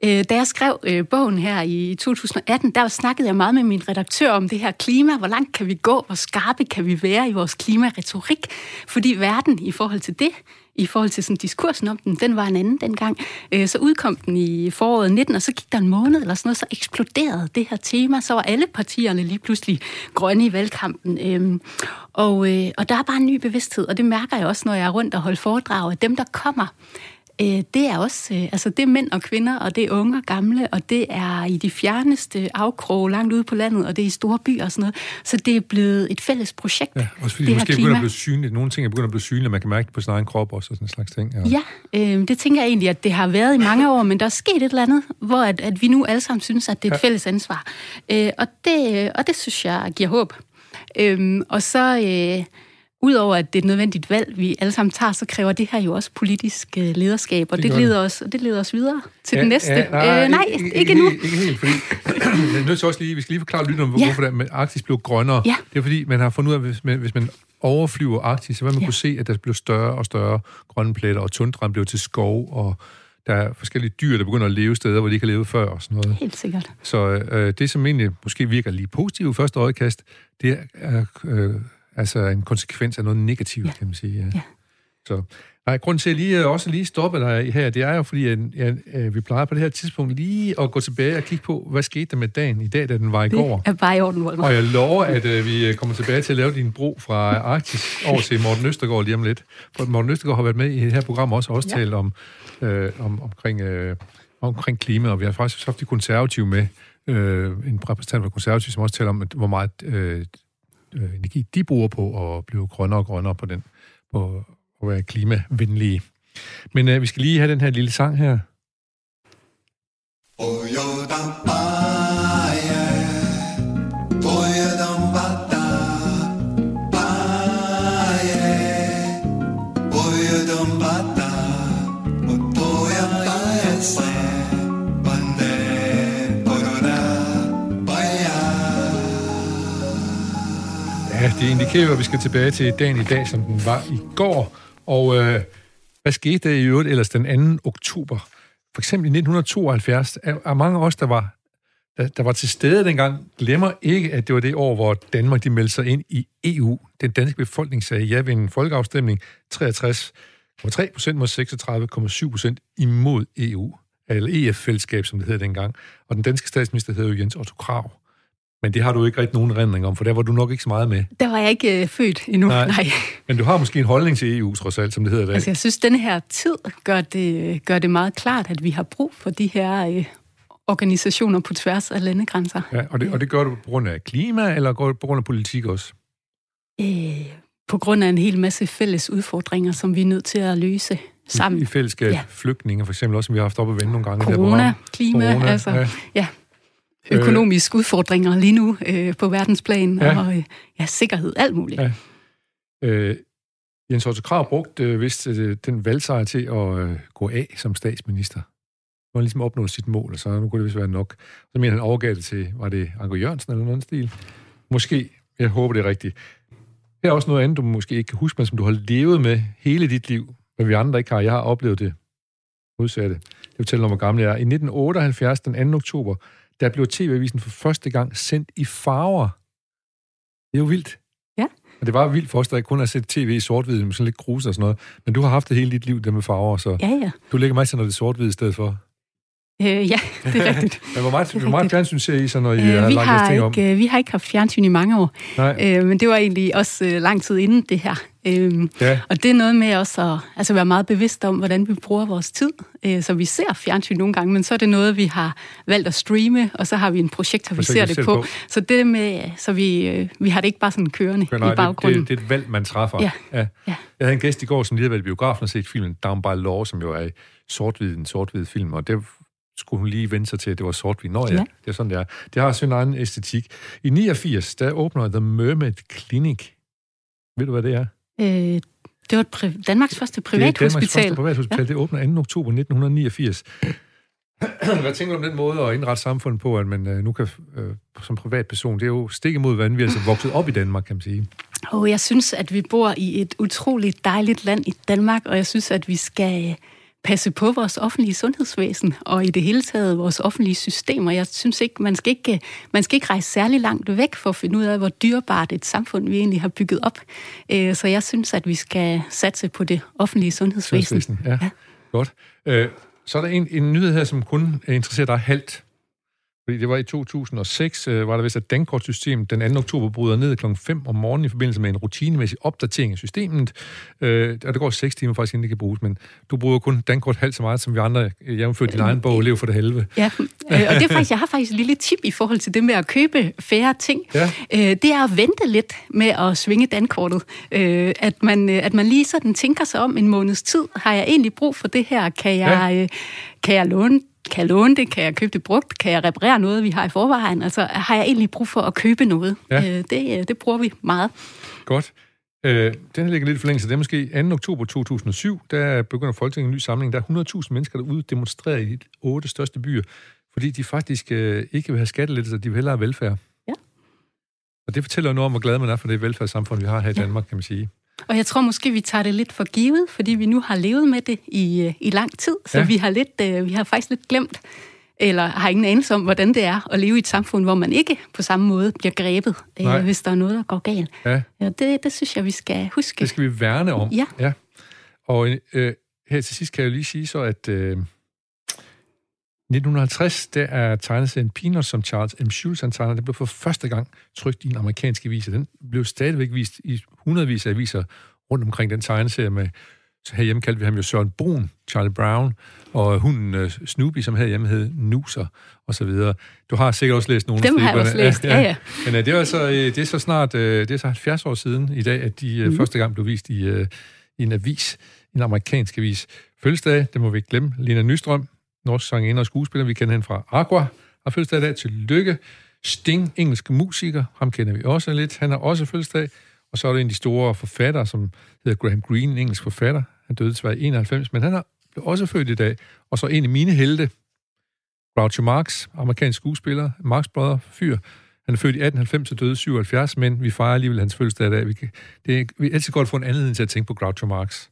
Øh, da jeg skrev øh, bogen her i 2018, der snakkede jeg meget med min redaktør om det her klima. Hvor langt kan vi gå? Hvor skarpe kan vi være i vores klimaretorik? Fordi verden i forhold til det i forhold til sådan diskursen om den, den var en anden dengang. Øh, så udkom den i foråret 19, og så gik der en måned eller sådan noget, så eksploderede det her tema, så var alle partierne lige pludselig grønne i valgkampen. Øhm, og, øh, og der er bare en ny bevidsthed, og det mærker jeg også, når jeg er rundt og holder foredrag, at dem, der kommer, Øh, det er også, øh, altså det er mænd og kvinder, og det er unge og gamle, og det er i de fjerneste afkroge langt ude på landet, og det er i store byer og sådan noget. Så det er blevet et fælles projekt. Ja, også fordi det måske begynder at blive synligt. Nogle ting er begyndt at blive synlige, man kan mærke det på sin egen krop også, og sådan en slags ting. Ja, ja øh, det tænker jeg egentlig, at det har været i mange år, men der er sket et eller andet, hvor at, at vi nu alle sammen synes, at det er et ja. fælles ansvar. Øh, og, det, og det synes jeg giver håb. Øh, og så... Øh, Udover at det er et nødvendigt valg, vi alle sammen tager, så kræver det her jo også politisk øh, lederskab, og det, det leder, os, det leder os videre til ja, den næste. Ja, nej, øh, nej, ikke, ikke, ikke nu. Ikke, ikke helt, fordi jeg er nødt til også lige, vi skal lige forklare lytterne, ja. hvorfor det, Arktis blev grønnere. Ja. Det er fordi, man har fundet ud af, hvis man, hvis man overflyver Arktis, så vil man ja. kunne se, at der bliver større og større grønne pletter, og tundraen bliver til skov, og der er forskellige dyr, der begynder at leve steder, hvor de ikke har levet før og sådan noget. Helt sikkert. Så øh, det, som egentlig måske virker lige positivt i første øjekast, det er øh, Altså en konsekvens af noget negativt, ja. kan man sige. Ja. ja. Så, nej, grund til, at jeg lige, også lige stoppe dig her, det er jo, fordi at, at vi plejer på det her tidspunkt lige at gå tilbage og kigge på, hvad skete der med dagen i dag, da den var i det går. Det er bare i orden, Volmer. Og jeg lover, at uh, vi kommer tilbage til at lave din bro fra Arktis over til Morten Østergaard lige om lidt. For Morten Østergaard har været med i det her program også, også ja. talt om, øh, om, omkring, øh, omkring klima, og vi har faktisk haft de konservative med, øh, en repræsentant for konservative, som også taler om, at, hvor meget øh, øh, energi, de bruger på at blive grønnere og grønnere på den, på at være klimavenlige. Men øh, vi skal lige have den her lille sang her. Oh, Ja, det indikerer jo, at vi skal tilbage til dagen i dag, som den var i går. Og øh, hvad skete der i øvrigt ellers den 2. oktober? For eksempel i 1972 er, er mange af os, der var, der, der var til stede dengang, glemmer ikke, at det var det år, hvor Danmark de meldte sig ind i EU. Den danske befolkning sagde ja ved en folkeafstemning 63,3 procent mod 36,7 procent imod EU, eller EF-fællesskab, som det hed dengang. Og den danske statsminister hed jo Jens Otto Krav. Men det har du ikke rigtig nogen rendring om, for der var du nok ikke så meget med. Der var jeg ikke øh, født endnu, nej. nej. Men du har måske en holdning til EU, trods alt, som det hedder i dag. Altså, jeg synes, denne her tid gør det, gør det meget klart, at vi har brug for de her øh, organisationer på tværs af landegrænser. Ja, og det, og det gør du på grund af klima, eller går det på grund af politik også? Øh, på grund af en hel masse fælles udfordringer, som vi er nødt til at løse sammen. I, i fællesskab, ja. flygtninge for eksempel også, som vi har haft op at vende nogle gange. Corona, der klima, Corona, altså, ja. ja økonomiske øh, udfordringer lige nu øh, på verdensplan, ja. og øh, ja, sikkerhed, alt muligt. Ja. Øh, Jens Otto Krav brugte øh, vist øh, den valgsejr til at øh, gå af som statsminister. Nu har ligesom opnået sit mål, så nu kunne det vist være nok. Så mener han overgav det til, var det Anker Jørgensen eller noget stil? Måske. Jeg håber, det er rigtigt. Her er også noget andet, du måske ikke kan huske, men som du har levet med hele dit liv, men vi andre ikke har. Jeg har oplevet det modsatte. Det fortæller om, hvor gammel jeg er. I 1978, den 2. oktober, der blev TV-avisen for første gang sendt i farver. Det er jo vildt. Ja. Og det var vildt for os, der kun har set tv i sort-hvid, med sådan lidt grus og sådan noget. Men du har haft det hele dit liv, der med farver, så Ja, ja. du lægger mig til, når det er sort-hvid i stedet for. Øh, ja, det er rigtigt. Men hvor meget, hvor meget fjernsyn ser I så, når I Øh, har vi, lagt har om? ikke, øh, vi har ikke haft fjernsyn i mange år, Nej, øh, men det var egentlig også øh, lang tid inden det her. Øh, ja. og det er noget med også at altså være meget bevidst om, hvordan vi bruger vores tid. Øh, så vi ser fjernsyn nogle gange, men så er det noget, vi har valgt at streame, og så har vi en projektor, vi Projektor, ser vi det ser på. det på. Så det med, så vi, øh, vi har det ikke bare sådan kørende Nej, i det, baggrunden. det, det er et valg, man træffer. Ja. Ja. Ja. Jeg havde en gæst i går, som lige havde været i biografen og set filmen Down by Law, som jo er sort-hvid, en sort-hvid film, og det skulle hun lige vende sig til, at det var sort-hvid. Nå ja, Ja. det er sådan, det er. Det har sin egen æstetik. I 89, der åbner The Mermaid Clinic. Ved du, hvad det er? Øh, det var et pri- Danmarks første Det er Danmarks første privathospital. privathospital. Ja. Det åbner 2. oktober 1989. Hvad tænker du om den måde at indrette samfundet på, at man øh, nu kan øh, som privatperson, det er jo stik imod, hvordan vi er altså vokset op i Danmark, kan man sige. Og jeg synes, at vi bor i et utroligt dejligt land i Danmark, og jeg synes, at vi skal øh, passe på vores offentlige sundhedsvæsen, og i det hele taget vores offentlige systemer. Jeg synes ikke, man skal ikke, man skal ikke rejse særlig langt væk for at finde ud af, hvor dyrebart et samfund vi egentlig har bygget op. Øh, Så jeg synes, at vi skal satse på det offentlige sundhedsvæsen. Sundhedsvæsen, Ja, ja. godt. Øh, så er der en, en nyhed her, som kun interesserer dig halvt. Fordi det var i 2006, øh, var der vist, at Dankortsystemet den 2. oktober bryder ned kl. 5 om morgenen i forbindelse med en rutinemæssig opdatering af systemet. Øh, og det går 6 timer faktisk, inden det kan bruges, men du bruger kun Dankort halvt så meget, som vi andre, øh, jævnfør din egen bog, lever for det halve. Ja, øh, og det er faktisk, jeg har faktisk et lille tip i forhold til det med at købe færre ting. Ja. Øh, det er at vente lidt med at svinge dankortet. Øh, at, man, øh, at man lige sådan tænker sig om en måneds tid. Har jeg egentlig brug for det her? Kan jeg, øh, kan jeg låne kan jeg låne det? Kan jeg købe det brugt? Kan jeg reparere noget, vi har i forvejen? Altså, har jeg egentlig brug for at købe noget? Ja. Øh, det, øh, det bruger vi meget. Godt. Øh, den her ligger lidt i forlængelse. Det er måske 2. oktober 2007, der begynder Folketinget en ny samling. Der er 100.000 mennesker, der ude demonstrerer i de otte største byer, fordi de faktisk øh, ikke vil have skattelettelser, de vil hellere have velfærd. Ja. Og det fortæller noget om, hvor glad man er for det velfærdssamfund, vi har her i Danmark, kan man sige. Og jeg tror måske, vi tager det lidt for givet, fordi vi nu har levet med det i, øh, i lang tid. Så Ja. ja. vi, har lidt, øh, vi har faktisk lidt glemt, eller har ingen anelse om, hvordan det er at leve i et samfund, hvor man ikke på samme måde bliver grebet, Nej. øh, hvis der er noget, der går galt. Ja, Ja, det, det synes jeg, vi skal huske. det skal vi værne om. Ja. ja. Og øh, her til sidst kan jeg jo lige sige så, at øh, 1950, der er tegneserien Peanuts, som Charles M. Schulz han tegner, det blev for første gang trykt i en amerikansk avis, den blev stadigvæk vist i hundredvis af aviser rundt omkring den tegneserie med, så herhjemme kaldte vi ham jo Søren Brun, Charlie Brown, og hunden øh, Snoopy, som herhjemme hed Nuser, og så videre. Du har sikkert også læst nogle af Dem har jeg også læst, ja, ja. Men øh, det, er altså, øh, det er så snart, øh, det er så 70 år siden i dag, at de øh, Mhm. første gang blev vist i, øh, i en avis, en amerikansk avis. Fødselsdag, det må vi ikke glemme, Lena Nystrøm, norsk sangerinde og skuespiller, vi kender hende fra Aqua, har fødselsdag i dag. Tillykke. Sting, engelsk musiker, ham kender vi også lidt. Han har også fødselsdag. Og så er der en af de store forfattere, som hedder Graham Greene, en engelsk forfatter. Han døde desværre i 91, men han er blev også født i dag. Og så en af mine helte, Groucho Marx, amerikansk skuespiller, Marx brødre, fyr. Han er født i 1890 og døde i 77, men vi fejrer alligevel hans fødselsdag i dag. Vi, kan, det er, vi er altid godt få en anledning til at tænke på Groucho Marx.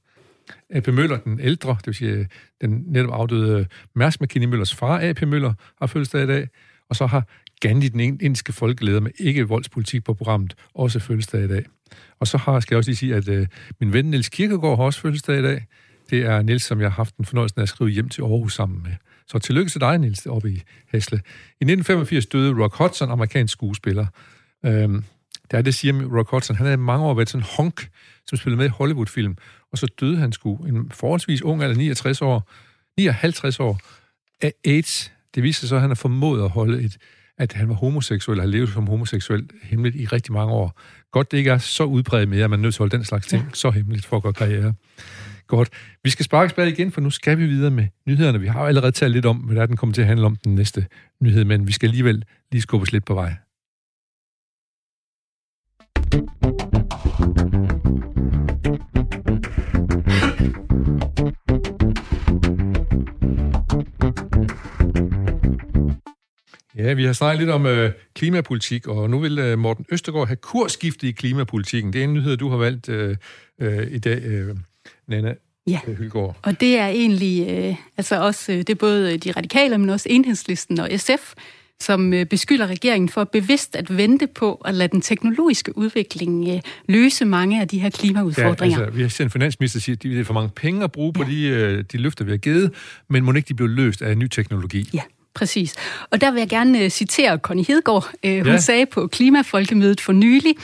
A.P. Møller, den ældre, det vil sige øh, den netop afdøde øh, Mærsk McKinney Møllers far, A.P. Møller, har fødselsdag i dag. Og så har Gandhi, den indiske folkeleder med ikke-voldspolitik på programmet, også fødselsdag i dag. Og så har, skal jeg også lige sige, at øh, min ven Niels Kirkegaard har også fødselsdag i dag. Det er Niels, som jeg har haft den fornøjelse af at skrive hjem til Aarhus sammen med. Så tillykke til dig, Niels, oppe i Hæsle. I 1985 døde Rock Hudson, amerikansk skuespiller. Øhm, det er det, siger Rock Hudson. Han havde mange år været sådan en honk, som spillede med i Hollywood-film. Og så døde han sgu en forholdsvis ung alder, 69 år, 59 år, af AIDS. Det viser sig så, at han har formået at holde et, at han var homoseksuel, og har levet som homoseksuel hemmeligt i rigtig mange år. Godt, det ikke er så udbredt mere, at man er nødt til at holde den slags ting ja. så hemmeligt for at gøre karriere. Godt. Vi skal sparke tilbage igen, for nu skal vi videre med nyhederne. Vi har jo allerede talt lidt om, hvad der er, den kommer til at handle om den næste nyhed, men vi skal alligevel lige skubbes lidt på vej. Ja, vi har snakket lidt om øh, klimapolitik, og nu vil øh, Morten Østergaard have kursskiftet i klimapolitikken. Det er en nyhed, du har valgt øh, øh, i dag, øh, Nana Ja, øh, Hylgaard. og det er egentlig øh, altså også, øh, det er både de radikale, men også enhedslisten og SF, som øh, beskylder regeringen for bevidst at vente på at lade den teknologiske udvikling øh, løse mange af de her Ja, klimaudfordringer. altså, vi har set en finansminister sige, at det er for mange penge at bruge på de, øh, de løfter, vi har givet, men må ikke de blive løst af ny teknologi? Ja, præcis. Og der vil jeg gerne uh, citere Connie Hedegaard. Uh, hun Ja. sagde på Klimafolkemødet for nylig,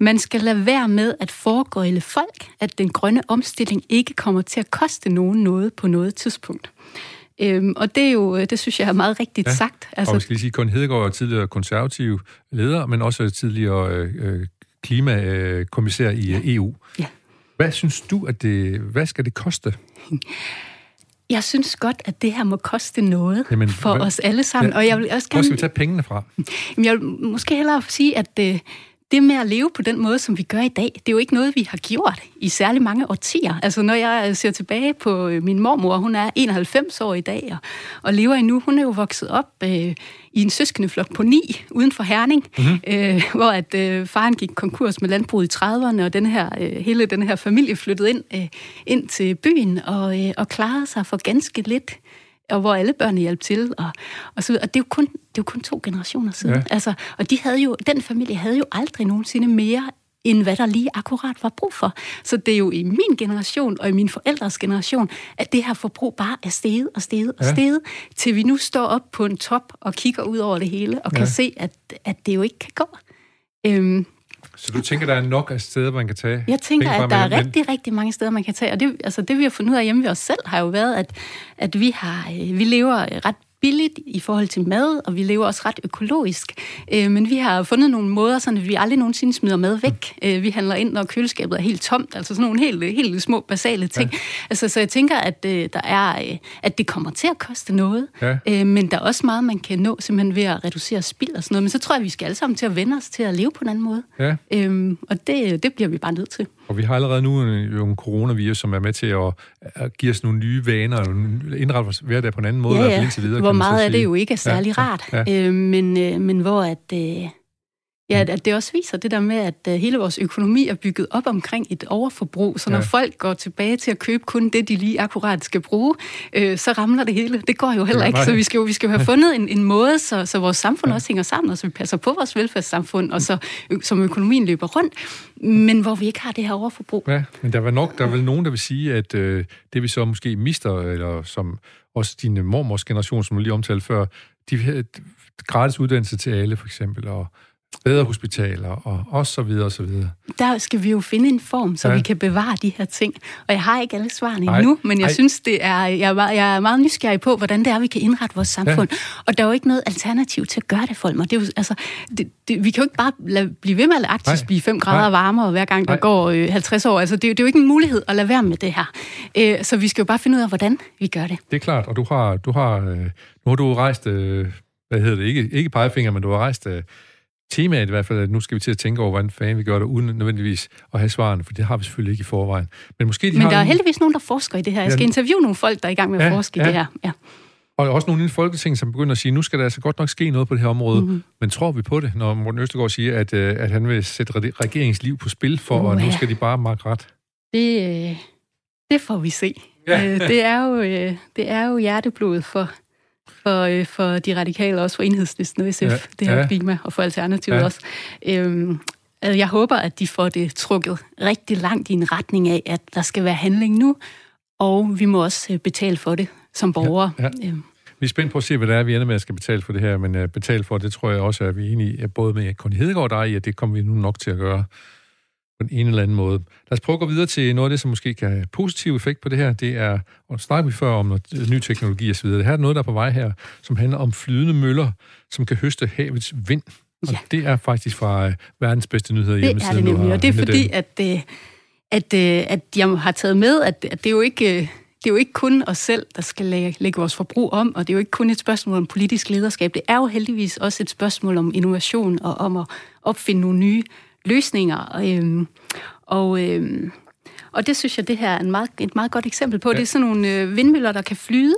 man skal lade være med at foregøjle folk, at den grønne omstilling ikke kommer til at koste nogen noget på noget tidspunkt. Øhm, og det er jo, øh, det synes jeg er meget rigtigt Ja. sagt. Altså, og vi skal lige sige, at Connie Hedegaard er tidligere konservativ leder, men også tidligere øh, øh, klimakommissær i øh, EU. Ja. Hvad synes du, at det, hvad skal det koste? Jeg synes godt, at det her må koste noget Jamen, for hvad- os alle sammen. Ja, Og jeg vil også Hvor skal gerne vi tage pengene fra? Jamen, jeg vil måske hellere sige, at øh, det med at leve på den måde, som vi gør i dag, det er jo ikke noget, vi har gjort i særlig mange årtier. Altså, når jeg ser tilbage på øh, min mormor, hun er 91 år i dag, og, og lever endnu. Hun er jo vokset op øh, i en søskendeflok på ni, uden for Herning, mm-hmm. øh, hvor at øh, faren gik konkurs med landbruget i 30'erne, og den her, øh, hele den her familie flyttede ind, øh, ind til byen og, øh, og klarede sig for ganske lidt og hvor alle børnene hjalp til, og, og så. Og det er jo kun, det er jo kun to generationer siden. Ja. Altså, og de havde jo, den familie havde jo aldrig nogensinde mere end hvad der lige akkurat var brug for. Så det er jo i min generation og i min forældres generation, at det her forbrug bare er steget og steget og ja. steget, til vi nu står op på en top og kigger ud over det hele, og kan Ja. se, at, at det jo ikke kan gå. Øhm, Så du tænker, der er nok af steder, man kan tage jeg tænker, at der er rigtig, rigtig mange steder, man kan tage. Og det, altså det vi har fundet ud af hjemme ved os selv, har jo været, at, at vi, har, øh, vi lever ret billigt i forhold til mad, og vi lever også ret økologisk. Øh, men vi har fundet nogle måder, at vi aldrig nogensinde smider mad væk. Øh, vi handler ind, når køleskabet er helt tomt, altså sådan nogle helt, helt små, basale ting. Ja. Altså, så jeg tænker, at, øh, der er, øh, at det kommer til at koste noget, Ja. øh, men der er også meget, man kan nå simpelthen ved at reducere spild og sådan noget. Men så tror jeg, at vi skal alle sammen til at vende os til at leve på en anden måde. Ja. Øhm, og det, det bliver vi bare nødt til. Og vi har allerede nu en, jo en coronavirus, som er med til at, at give os nogle nye vaner, og indrette vores hverdag på en anden måde, i hvert fald indtil videre, hvor meget af det jo ikke er særlig Ja, ja, rart. ja. Ja. Øh, men, øh, men hvor at, øh, ja, at- det også viser det der med, at øh, hele vores økonomi er bygget op omkring et overforbrug. Så når Ja. folk går tilbage til at købe kun det, de lige akkurat skal bruge, øh, så ramler det hele. Det går jo heller ikke. Så vi skal jo, vi skal jo have fundet en, en måde, så, så vores samfund også hænger sammen, og så vi passer på vores velfærdssamfund, og så som økonomien løber rundt, men hvor vi ikke har det her overforbrug. Ja, men der var nok, der er vel nogen, der vil sige, at øh, det vi så måske mister, eller som også din mormors generation, som du lige omtalte før, de gratis uddannelse til alle, for eksempel, og bedre hospitaler, og, og så videre, og så videre. der skal vi jo finde en form, så Ja. vi kan bevare de her ting. Og jeg har ikke alle svarene Nej. endnu, men jeg Ej. synes, det er, jeg, er meget, jeg er meget nysgerrig på, hvordan det er, vi kan indrette vores samfund. Ja. Og der er jo ikke noget alternativ til at gøre det, folk. Det er jo, altså, det, det, vi kan jo ikke bare lade, blive ved med at lade Arktis Nej. blive 5 grader Nej. varmere, hver gang der Nej. går øh, 50 år. Altså, det, er jo- det er jo ikke en mulighed at lade være med det her. Øh, så vi skal jo bare finde ud af, hvordan vi gør det. Det er klart, og du har, du har, øh, nu har du rejst, øh, hvad hedder det, ikke, ikke pegefinger, men du har rejst øh, temaet i hvert fald, at nu skal vi til at tænke over, hvordan fanden vi gør det, uden nødvendigvis at have svarene, for det har vi selvfølgelig ikke i forvejen. Men måske de Men har der er heldigvis nogen, der forsker i det her. Jeg skal interviewe nogle folk, der er i gang med at Ja, forske ja. i det her. Ja. Og også nogle i Folketing, som begynder at sige, nu skal der altså godt nok ske noget på det her område. Mhm. Mm-hmm. Men tror vi på det, når Morten Østergaard siger, at, øh, at han vil sætte re- regeringsliv på spil for, og nu skal de bare makke ret? Det, øh, det får vi se. Ja. Ja. Det, er jo, øh, det er jo hjerteblod for, for, øh, for de radikale, også for enhedslisten og SF, Ja. ja. det her Ja. ja. klima, og for Alternativet Ja. ja. også. Øhm, altså, jeg håber, at de får det trukket rigtig langt i en retning af, at der skal være handling nu, og vi må også øh, betale for det som borgere. Ja. Øhm, Vi er spændt på at se, hvad det er, vi ender med at skal betale for det her, men uh, betale for det tror jeg også, at vi er enige at både med Conny Hedegaard og dig, at det kommer vi nu nok til at gøre på den ene eller anden måde. Lad os prøve at gå videre til noget af det, som måske kan have positiv effekt på det her. Det er, og snakker vi før om noget, ny teknologi osv. Det her er noget, der er på vej her, som handler om flydende møller, som kan høste havets vind. Og Ja. det er faktisk fra uh, verdens bedste nyheder Det er hjemmesiden. det nemlig, og det er fordi, at, øh, at, øh, at jeg har taget med, at, at det er jo ikke... øh, Det er jo ikke kun os selv, der skal lægge, lægge vores forbrug om, og det er jo ikke kun et spørgsmål om politisk lederskab. Det er jo heldigvis også et spørgsmål om innovation og om at opfinde nogle nye løsninger. Og, øhm, og, øhm, og det synes jeg, det her er en meget, et meget godt eksempel på. Ja. Det er sådan nogle øh, vindmøller, der kan flyde,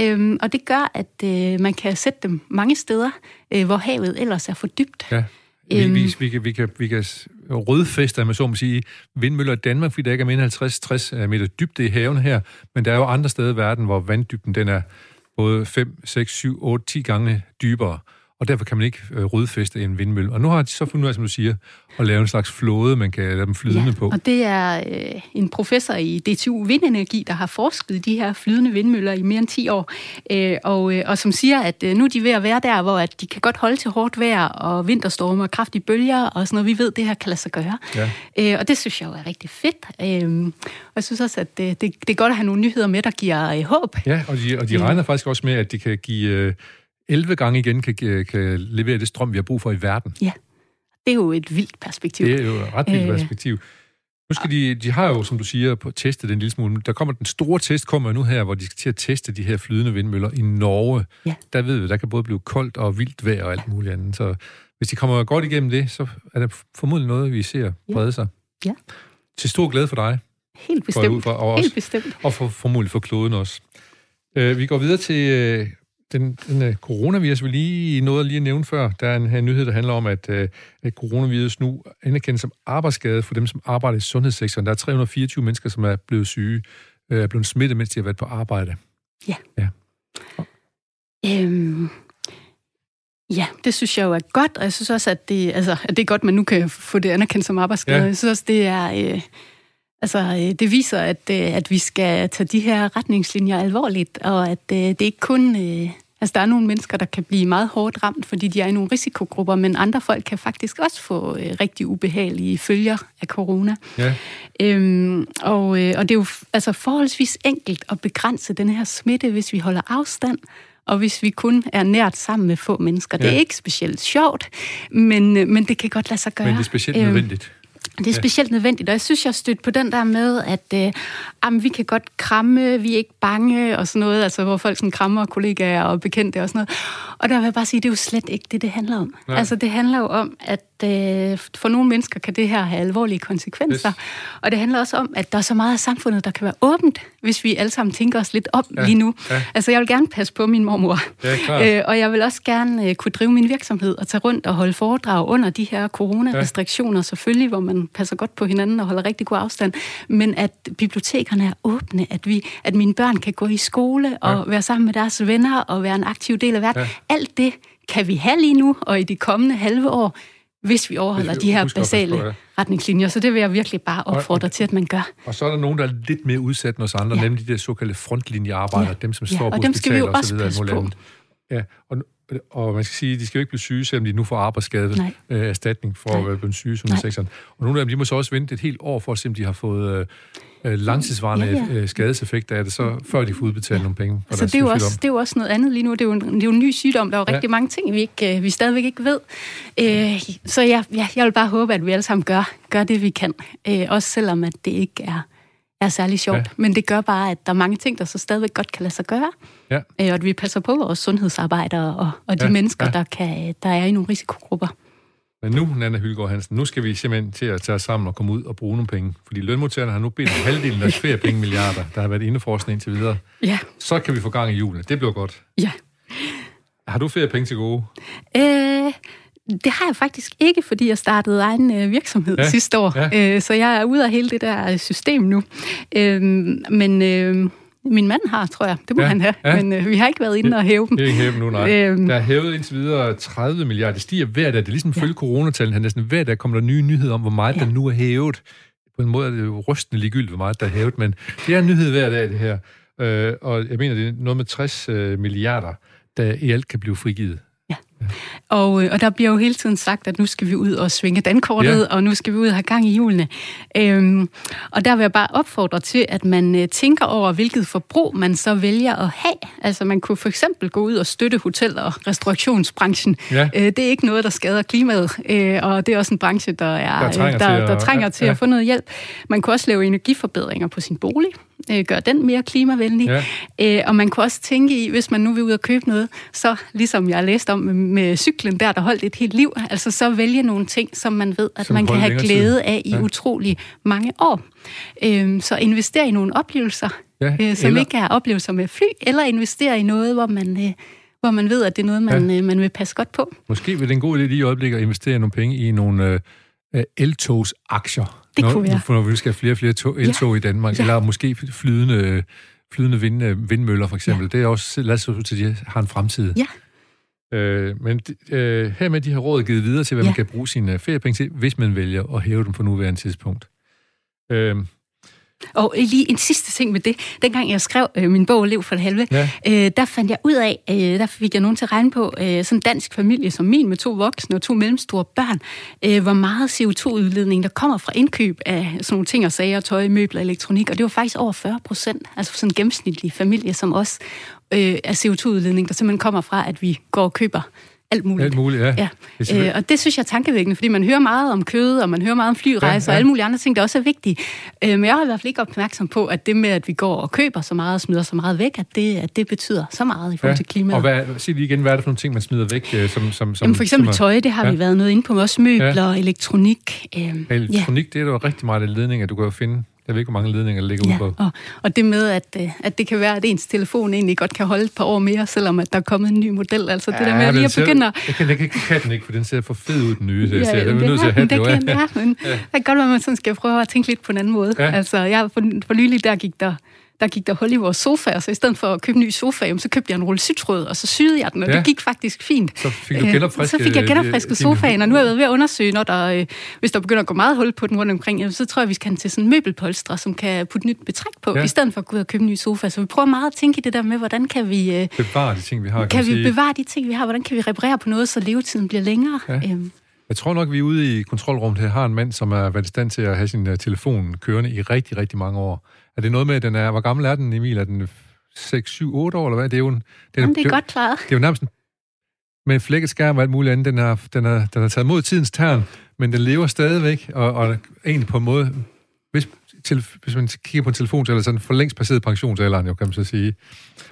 Øhm, og det gør, at øh, man kan sætte dem mange steder, øh, hvor havet ellers er for dybt. Ja. Vi, Øhm. vi, vi, kan, vi, kan, vi kan rødfeste, man så må sige, vindmøller i Danmark, fordi der ikke er mere end 50-60 meter dybde i haven her, men der er jo andre steder i verden, hvor vanddybden den er både 5, 6, 7, 8, 10 gange dybere, og derfor kan man ikke øh, rødfeste en vindmølle. Og nu har de så fundet ud af, som du siger, at lave en slags flåde, man kan lade dem flydende på. og det er øh, en professor i DTU Vindenergi, der har forsket i de her flydende vindmøller i mere end 10 år, øh, og, øh, og som siger, at øh, nu er de ved at være der, hvor at de kan godt holde til hårdt vejr og vinterstorme og kraftige bølger og sådan noget. Vi ved, det her kan lade sig gøre. Ja. Øh, og det synes jeg jo er rigtig fedt. Øh, og jeg synes også, at det, det, det er godt at have nogle nyheder med, der giver øh, håb. Ja, og de, og de Ja. regner faktisk også med, at de kan give øh, 11 gange igen kan, kan levere det strøm, vi har brug for i verden. Ja, det er jo et vildt perspektiv. Det er jo et ret vildt Øh. perspektiv. Nu skal de, de har jo, som du siger, på testet den en lille smule. Der kommer den store test kommer nu her, hvor de skal til at teste de her flydende vindmøller i Norge. Ja. Der ved vi, der kan både blive koldt og vildt vejr og alt muligt andet. Så hvis de kommer godt igennem det, så er det formodentlig noget, vi ser brede sig. Ja. Til stor glæde for dig, Helt bestemt. fra, og, også, Helt bestemt. og for, formodentlig for kloden også. Uh, vi går videre til uh, den, den uh, coronavirus, vi lige nåede lige at nævne før. Der er en her nyhed, der handler om, at, uh, at coronavirus nu anerkendes som arbejdsskade for dem, som arbejder i sundhedssektoren. Der er 324 mennesker, som er blevet syge, uh, er blevet smittet, mens de har været på arbejde. Øhm, ja, det synes jeg jo er godt, og jeg synes også, at det, altså, at det er godt, at man nu kan få det anerkendt som arbejdsskade. Ja. Ja. Jeg synes også, det er... Øh, altså, øh, det viser, at, øh, at vi skal tage de her retningslinjer alvorligt, og at øh, det ikke kun... Altså, der er nogle mennesker, der kan blive meget hårdt ramt, fordi de er i nogle risikogrupper, men andre folk kan faktisk også få rigtig ubehagelige følger af corona. Ja, Øhm, og, og det er jo altså forholdsvis enkelt at begrænse den her smitte, hvis vi holder afstand, og hvis vi kun er nært sammen med få mennesker. Ja. Det er ikke specielt sjovt, men, men det kan godt lade sig gøre. men det er specielt Øhm, nødvendigt. Det er specielt nødvendigt, og jeg synes, jeg har stødt på den der med, at øh, jamen, vi kan godt kramme, vi er ikke bange og sådan noget, altså hvor folk sådan krammer kollegaer og bekendte og sådan noget. Og der vil jeg bare sige, det er jo slet ikke det, det handler om. Nej. Altså det handler jo om, at øh, for nogle mennesker kan det her have alvorlige konsekvenser. Yes. Og det handler også om, at der er så meget af samfundet, der kan være åbent, hvis vi alle sammen tænker os lidt op Ja, lige nu. ja. Altså jeg vil gerne passe på min mormor. Ja, klart. Øh, og jeg vil også gerne øh, kunne drive min virksomhed og tage rundt og holde foredrag under de her coronarestriktioner, ja. selvfølgelig, hvor man passer godt på hinanden og holder rigtig god afstand. Men at bibliotekerne er åbne, at, vi, at mine børn kan gå i skole og Ja. være sammen med deres venner og være en aktiv del af verden. Ja. Alt det kan vi have lige nu og i de kommende halve år, hvis vi overholder Hvis vi de her basale ja. retningslinjer. Så det vil jeg virkelig bare opfordre til, at man gør. Og så er der nogen, der er lidt mere udsat end os andre, ja. Nemlig de der såkaldte frontlinjearbejdere, Ja. dem, som Ja, står på og dem skal vi jo og så også videre, passe på. Ja, og, og man skal sige, de skal jo ikke blive syge, selvom de nu får arbejdsskade øh, erstatning for at være blevet syge Nej. sundhedssektoren. Og nogle af dem, de må så også vente et helt år for at se, om de har fået øh, øh, langtidsvarende Ja, ja. øh, skadeseffekter af det, så, før de får udbetalt nogle penge Så det er, jo også, det er jo også noget andet lige nu. Det er jo en, det er jo en ny sygdom. Der er jo Ja. rigtig mange ting, vi, ikke, øh, vi stadigvæk ikke ved. Øh, så jeg, jeg, jeg vil bare håbe, at vi alle sammen gør, gør det, vi kan. Øh, også selvom at det ikke er, er særlig sjovt. Ja. Ja. Men det gør bare, at der er mange ting, der så stadigvæk godt kan lade sig gøre. Ja. Øh, og at vi passer på vores sundhedsarbejdere og, og de Ja, ja. mennesker, ja. ja. Der, kan, der er i nogle risikogrupper. Men nu, Nana Hylgaard Hansen, nu skal vi simpelthen til at tage os sammen og komme ud og bruge nogle penge. Fordi lønmodtagerne har nu bedt om halvdelen af deres feriepenge milliarder, der har været indeforskning indtil videre. Ja, Så kan vi få gang i julen. Det bliver godt. ja. Har du feriepenge til gode? Øh, det har jeg faktisk ikke, fordi jeg startede egen øh, virksomhed Ja, ja, sidste år. ja. Øh, så jeg er ude af hele det der system nu. Øh, men øh, min mand har, tror jeg. Det må Ja, ja, han have. ja. Ja. Men øh, vi har ikke været inde og hæve dem. Det er ikke hævet nu, nej. Øhm. Der er hævet indtil videre 30 milliarder. Det stiger hver dag. Det er ligesom følge coronatallene. Næsten hver dag kommer der nye nyheder om, hvor meget Ja. der nu er hævet. På en måde er det jo rystende ligegyldigt, hvor meget der er hævet, men det er en nyhed hver dag, det her. Øh, og jeg mener, det er noget med 60 øh, milliarder, der i alt kan blive frigivet. Og, øh, og der bliver jo hele tiden sagt, at nu skal vi ud og svinge dankortet, Ja. og nu skal vi ud og have gang i hjulene. Øhm, og der vil jeg bare opfordre til, at man øh, tænker over, hvilket forbrug man så vælger at have. Altså man kunne for eksempel gå ud og støtte hotel- og restaurationsbranchen. Ja. Øh, det er ikke noget, der skader klimaet, øh, og det er også en branche, der, er, Der trænger øh, der, til at- der trænger ja, til ja. at få noget hjælp. Man kunne også lave energiforbedringer på sin bolig. Øh, gøre den mere klimavenlig. Ja. Øh, og man kunne også tænke i, hvis man nu vil ud og købe noget, så ligesom jeg læste om med, med cyklen der, der holdt et helt liv, altså så vælge nogle ting, som man ved, at som man kan have glæde af i ja. utrolig mange år. Øh, så investere i nogle oplevelser, ja, øh, som eller... ikke er oplevelser med fly, eller investere i noget, hvor man... Øh, hvor man ved, at det er noget, man, ja. øh, man vil passe godt på. Måske vil det en god idé lige i øjeblikket at investere nogle penge i nogle øh, eltogsaktier. Det når, kunne være. Når vi skal have flere og flere tog, eltog ja. i Danmark, ja. eller måske flydende, flydende vind, vindmøller for eksempel. Ja. Det er også, lad os til, de har en fremtid. Ja. Øh, men øh, her med de her råd givet videre til, hvad ja. man kan bruge sine feriepenge til, hvis man vælger at hæve dem på nuværende tidspunkt. Øh, og lige en sidste ting med det. Dengang jeg skrev øh, min bog Lev for det halve, ja. øh, der fandt jeg ud af, øh, der fik jeg nogen til at regne på, øh, sådan en dansk familie som min med to voksne og to mellemstore børn, øh, hvor meget CO2-udledning der kommer fra indkøb af sådan nogle ting og sager, tøj, møbler, elektronik, og det var faktisk over 40 procent, altså sådan en gennemsnitlig familie som os, øh, af CO2-udledning, der simpelthen kommer fra, at vi går og køber alt muligt. Alt muligt, ja. ja. Øh, og det synes jeg er tankevækkende, fordi man hører meget om kød, og man hører meget om flyrejser, ja, ja. og alle mulige andre ting, der også er vigtige. Øh, men jeg har i hvert fald ikke opmærksom på, at det med, at vi går og køber så meget og smider så meget væk, at det, at det betyder så meget i forhold ja. til klimaet. Og hvad, sig lige igen, hvad er det for nogle ting, man smider væk? Øh, som, som, som, Jamen for eksempel som er, tøj, det har ja. vi været noget inde på, også møbler, ja. elektronik. Øh, elektronik, ja. det er jo rigtig meget af ledninger, du kan jo finde jeg ved ikke, hvor mange ledninger der ligger ja, ude på. Og, og det med, at, øh, at det kan være, at ens telefon egentlig godt kan holde et par år mere, selvom at der er kommet en ny model. Altså ja, det der med at lige at begynde Jeg kan, jeg kan den ikke, for den ser for fed ud, den nye. Så ja, jeg er nødt til at have det, det kan, ja, men ja. det kan godt være, at man sådan skal prøve at tænke lidt på en anden måde. Ja. Altså, jeg, for, for nylig der gik der der gik der hul i vores sofa, så i stedet for at købe en ny sofa, så købte jeg en rulle sytråd, og så syede jeg den, og ja. det gik faktisk fint. Så fik du øh, genopfrisket, så fik jeg genopfrisket sofaen, og nu er jeg ved at undersøge, når der, øh, hvis der begynder at gå meget hul på den rundt omkring, så tror jeg, vi skal til sådan en møbelpolstre, som kan putte nyt betræk på, ja. i stedet for at gå ud og købe en ny sofa. Så vi prøver meget at tænke i det der med, hvordan kan vi... Øh, bevare de ting, vi har. Kan, kan vi sige. bevare de ting, vi har? Hvordan kan vi reparere på noget, så levetiden bliver længere? Ja. Øhm. Jeg tror nok, vi er ude i kontrolrummet her har en mand, som er været i stand til at have sin telefon kørende i rigtig, rigtig mange år. Er det noget med, at den er... Hvor gammel er den, Emil? Er den 6, 7, 8 år, eller hvad? Det er jo en... Det er, Jamen, det er det, godt klaret. Det er jo nærmest en, med flækket skærm og alt muligt andet. Den har, den har, den har taget mod tidens tern, men den lever stadigvæk, og, og egentlig på en måde... Hvis, til, hvis man kigger på en telefon, så er sådan for længst passeret pensionsalderen, jo, kan man så sige.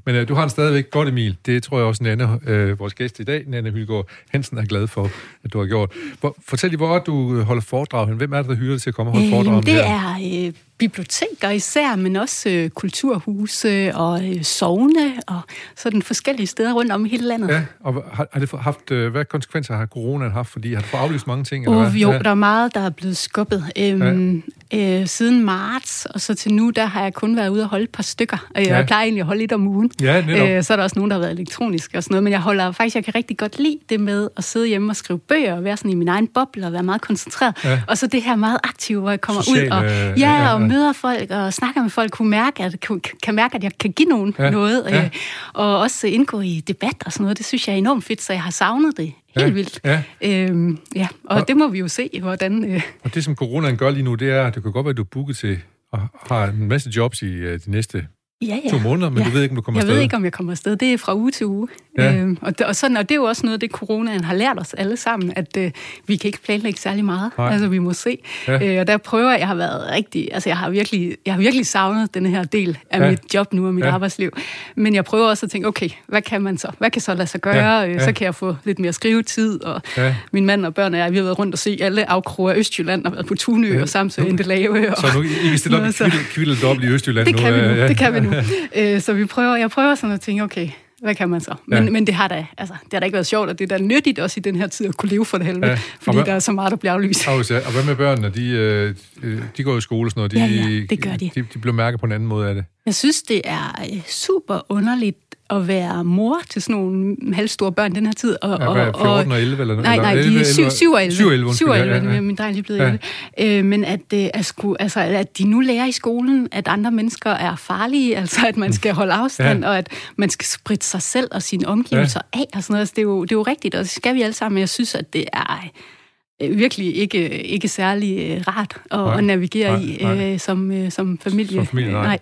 Men øh, du har den stadigvæk godt, Emil. Det tror jeg også, Nanne, øh, vores gæst i dag, Nanne Hylgaard Hansen, er glad for, at du har gjort. Hvor, fortæl lige, hvor du holder foredrag. Hvem er det, der hyrer til at komme og holde foredrag? Øh, det er øh, biblioteker især, men også øh, kulturhuse og øh, sovne og sådan forskellige steder rundt om i hele landet. Ja, og har, har det haft, øh, hvad konsekvenser har corona haft? Fordi har du fået aflyst mange ting? Eller hvad? Jo, ja. der er meget, der er blevet skubbet. Øhm, ja. øh, siden marts og så til nu, der har jeg kun været ude og holde et par stykker. Øh, ja. Jeg plejer egentlig at holde lidt om ugen. Ja, øh, så er der også nogen, der har været elektroniske og sådan noget. Men jeg holder faktisk, jeg kan rigtig godt lide det med at sidde hjemme og skrive bøger og være sådan i min egen boble og være meget koncentreret. Ja. Og så det her meget aktive, hvor jeg kommer Sociale, ud og, ja, ja, ja, og møder folk og snakker med folk, kunne mærke, at, kan, kan mærke, at jeg kan give nogen ja. noget. Ja. Øh, og også indgå i debat og sådan noget. Det synes jeg er enormt fedt, så jeg har savnet det helt ja, vildt. Ja. Øhm, ja, og, og det må vi jo se, hvordan... Øh... Og det, som coronaen gør lige nu, det er, at det kan godt være, at du er booket til og har en masse jobs i uh, de næste ja, ja. to måneder, men ja. du ved ikke, om du kommer jeg afsted? Jeg ved ikke, om jeg kommer afsted. Det er fra uge til uge. Ja. Øhm, og, det, og, sådan, og det er jo også noget, det coronaen har lært os alle sammen, at øh, vi kan ikke planlægge særlig meget. Nej. Altså, vi må se. Ja. Øh, og der prøver jeg, jeg har været rigtig, altså jeg har virkelig, jeg har virkelig savnet den her del af ja. mit job nu og mit ja. arbejdsliv. Men jeg prøver også at tænke, okay, hvad kan man så? Hvad kan så lade sig gøre? Ja. Øh, ja. Så kan jeg få lidt mere skrivetid, og ja. min mand og børn og jeg, vi har været rundt og se alle afkroger af Østjylland, og været på Tunø ja. og Samsø, Indelave. Og, så nu I kan stille op i kvildet i Østjylland det nu? Kan vi nu. Ja. Det kan vi nu. Øh, så vi prøver, jeg prøver sådan at tænke, okay, hvad kan man så? Men, ja. men det har da, altså, det har da ikke været sjovt, og det er da nyttigt også i den her tid at kunne leve for det helvede, ja. fordi hvad, der er så meget, der bliver aflyst. Og hvad med børnene? De, øh, de går i skole og sådan noget. De, ja, ja, det gør de. De, de bliver mærket på en anden måde af det. Jeg synes, det er øh, super underligt at være mor til sådan nogle halvstore børn den her tid. Og, ja, hvad, 14 og 11 eller noget? Nej, nej, de er 7, 7 og 11. 7 og 11, 7 og 11, ja, ja. min dreng er lige blevet ja. 11. Øh, men at, øh, at, sku, altså, at de nu lærer i skolen, at andre mennesker er farlige, altså at man skal holde afstand, ja. og at man skal spritte sig selv og sine omgivelser ja. af, og sådan noget. Altså, det, er jo, det er jo rigtigt, og det skal vi alle sammen, men jeg synes, at det er øh, virkelig ikke, ikke særlig øh, rart at, Nej. at navigere Nej, i nej. øh, som, øh, som familie. Som familie, nej.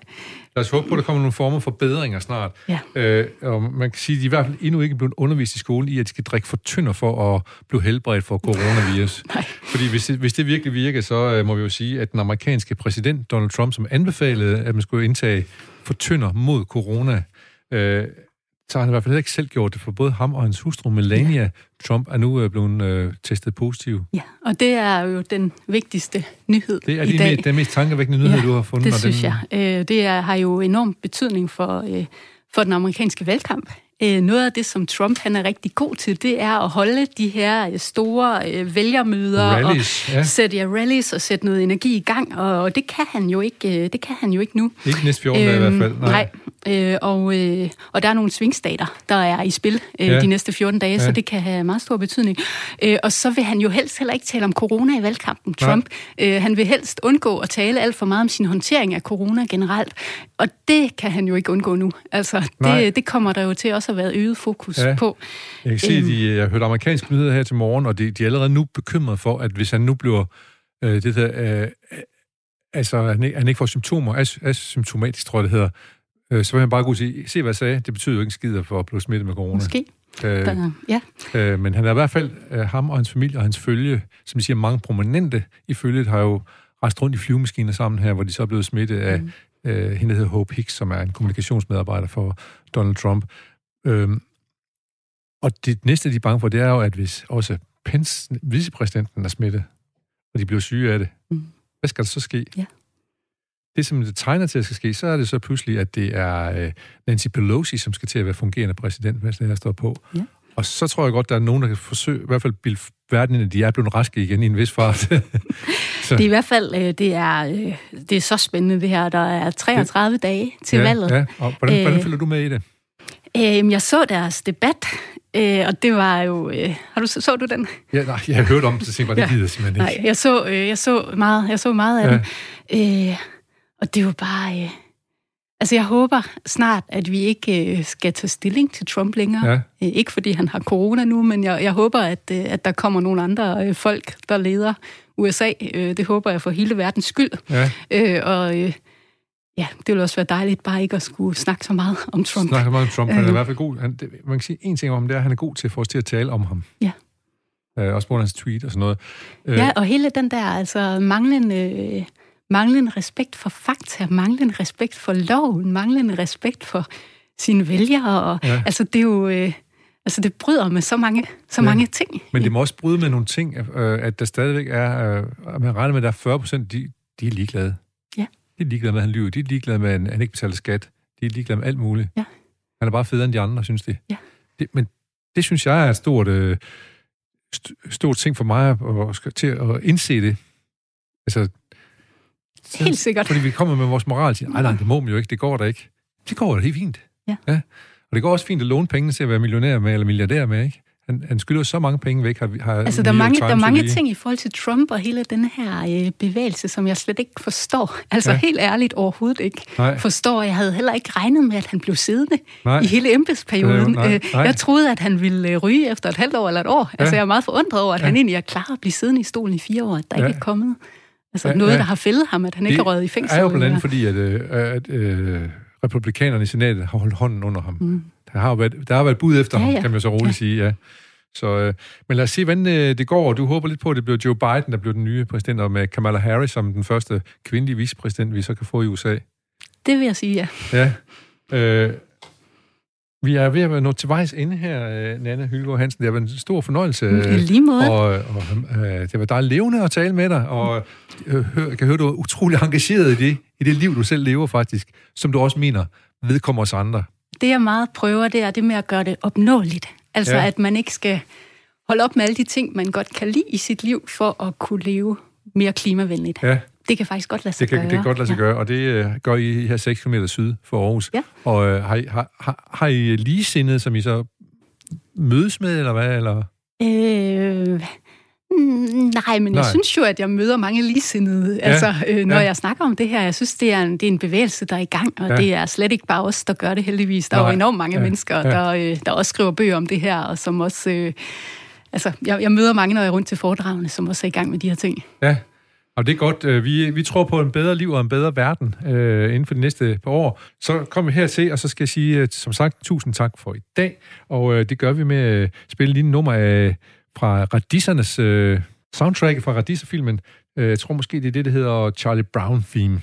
Lad os håbe på, at der kommer nogle former for forbedringer snart. Ja. Øh, og man kan sige, at de i hvert fald endnu ikke er blevet undervist i skolen i, at de skal drikke for tynder for at blive helbredt for coronavirus. Nej. Fordi hvis det, hvis det virkelig virker, så øh, må vi jo sige, at den amerikanske præsident Donald Trump, som anbefalede, at man skulle indtage for tynder mod corona, øh, så har han i hvert fald ikke selv gjort det, for både ham og hans hustru Melania Trump er nu øh, blevet øh, testet positiv. Ja, og det er jo den vigtigste nyhed Det er i de dag. mest, den mest tankevækkende nyhed, Ja, du har fundet. det synes den, jeg. Øh, det er, har jo enorm betydning for, øh, for den amerikanske valgkamp. Øh, noget af det, som Trump han er rigtig god til, det er at holde de her øh, store øh, vælgermøder Rallies, og ja. sætte ja, rallies og sætte noget energi i gang, og det kan han jo ikke, det kan han jo ikke nu. Ikke næste 14 dage i hvert fald. Øhm, Nej, øh, og, øh, og der er nogle svingstater, der er i spil øh, Ja. de næste 14 dage, ja. Så det kan have meget stor betydning. Øh, og så vil han jo helst heller ikke tale om corona i valgkampen, Nej. Trump. Øh, han vil helst undgå at tale alt for meget om sin håndtering af corona generelt, og det kan han jo ikke undgå nu. Altså, Nej. det, det kommer der jo til også at være øget fokus Ja. på. Jeg kan se, at de, jeg har hørt amerikanske nyheder her til morgen, og de, de er allerede nu bekymret for, at hvis han nu bliver øh, det der, øh, altså han ikke, han ikke får symptomer, as, asymptomatisk tror jeg det hedder, øh, så vil han bare gå sige, se hvad jeg sagde, det betyder jo ikke en skid for at blive smittet med corona. Måske. Øh, Der, ja. øh, men han er i hvert fald, øh, ham og hans familie og hans følge, som de siger, mange prominente i følget, har jo rejst rundt i flyvemaskiner sammen her, hvor de så er blevet smittet af Mm. øh, hende, der hedder Hope Hicks, som er en kommunikationsmedarbejder for Donald Trump. Øhm, og det næste, de er bange for, det er jo, at hvis også Pence, vicepræsidenten, er smittet, og de bliver syge af det, Mm. hvad skal der så ske? Ja. Det, som det tegner til at skal ske, så er det så pludselig, at det er øh, Nancy Pelosi, som skal til at være fungerende præsident, hvis det her står på. Ja. Og så tror jeg godt, der er nogen, der kan forsøge, i hvert fald bilde verden ind, at de er blevet raske igen i en vis fart. så, Det er i hvert fald øh, det er, øh, det er så spændende det her. Der er 33 dage til ja, valget. Ja. Og hvordan, øh, hvordan Øh, følger du med i det? Øhm, jeg så deres debat, øh, og det var jo... Øh, har du, så du den? Ja, nej, jeg har hørt om det, så tænkte det gider simpelthen Nej, ikke. jeg så, øh, jeg så meget, jeg så meget af Ja. den. Øh, og det var bare... Øh, altså, jeg håber snart, at vi ikke øh, skal tage stilling til Trump længere. Ja. Øh, ikke fordi han har corona nu, men jeg, jeg håber, at, øh, at der kommer nogle andre øh, folk, der leder USA. Øh, det håber jeg for hele verdens skyld. Ja, Øh, og øh, ja, det vil også være dejligt bare ikke at skulle snakke så meget om Trump. snakker meget om Trump. Han er i Øh. hvert fald god. Han, det, man kan sige en ting om ham, det er, at han er god til at få os til at tale om ham. Ja. Øh, også på hans tweet og sådan noget. Øh, Ja, og hele den der altså manglende, øh, manglende respekt for fakta, manglende respekt for loven, manglende respekt for sine vælgere. Og, Ja. Altså, det er jo... Øh, altså, det bryder med så mange, så Ja. mange ting. Men det må også bryde med nogle ting, øh, at der stadigvæk er, øh, man regner med, at der er 40 procent, de, de er ligeglade. De er ligeglade med, at han lyver. De er ligeglade med, at han ikke betaler skat. De er ligeglade med alt muligt. Ja. Han er bare federe end de andre, synes de. Ja. Det, men det synes jeg er et stort, øh, st- stort ting for mig at, at, til at indse det. Altså, Helt sikkert. Fordi vi kommer med vores moral og siger, nej, nej, det må man jo ikke, det går da ikke. Det går da helt fint. Ja. ja. Og det går også fint at låne penge til at være millionær med, eller milliardær med, ikke? Han, han skylder så mange penge væk, har, har Altså, der er mange, der er mange ting i forhold til Trump og hele den her øh, bevægelse, som jeg slet ikke forstår. Altså, Ja. helt ærligt overhovedet ikke Nej. forstår. Jeg havde heller ikke regnet med, at han blev siddende Nej. i hele embedsperioden. Nej, nej, Øh, nej. Jeg troede, at han ville øh, ryge efter et halvt år eller et år. Ja. Altså, jeg er meget forundret over, at Ja. han egentlig er klar at blive siddende i stolen i fire år, at der Ja. ikke er kommet altså, Ja, noget, ja. der har fældet ham, at han ikke har røget i fængsel. Det er jo blandt andet fordi, at, øh, at øh, republikanerne i senatet har holdt hånden under ham. Mm. Der har været, der har været bud efter Ja, ham, ja. kan man så roligt Ja. sige, ja. Så, øh, men lad os se, hvordan øh, det går. Du håber lidt på, at det bliver Joe Biden, der bliver den nye præsident, og med Kamala Harris som den første kvindelige vicepræsident, vi så kan få i USA. Det vil jeg sige, ja. Ja. Øh, vi er ved at være nået til vejs inde her, øh, Nanne Hylgaard Hansen. Det har været en stor fornøjelse. I lige måde. Og, og øh, det var dejligt levende at tale med dig, og øh, jeg kan høre, du er utrolig engageret i det, i det liv, du selv lever faktisk, som du også mener vedkommer os andre. Det, jeg meget prøver, det er det med at gøre det opnåeligt. Altså, Ja. ja. at man ikke skal holde op med alle de ting, man godt kan lide i sit liv, for at kunne leve mere klimavenligt. Ja, Det kan faktisk godt lade sig det kan, gøre. det kan godt lade sig gøre, og det øh, gør I her 6 km syd for Aarhus. Ja. Og øh, har, I, har, har, har I ligesindede, som I så mødes med, eller hvad? Eller? Øh, mm, nej, men Nej. jeg synes jo, at jeg møder mange ligesindede, Ja, altså, øh, når ja. jeg snakker om det her. Jeg synes, det er en, det er en bevægelse, der er i gang, og Ja. det er slet ikke bare os, der gør det heldigvis. Der er Nej. jo enormt mange Ja. mennesker, Ja. der, øh, der også skriver bøger om det her, og som også... Øh, altså, jeg, jeg møder mange, når jeg er rundt til foredragene, som også er i gang med de her ting. Ja, og det er godt. Øh, vi, vi tror på en bedre liv og en bedre verden øh, inden for de næste par år. Så kom vi her til, og så skal jeg sige, øh, som sagt, tusind tak for i dag. Og øh, det gør vi med at spille lige nummer af, fra Radissernes øh, soundtrack fra Radisser-filmen. Øh, jeg tror måske, det er det, der hedder Charlie Brown-theme.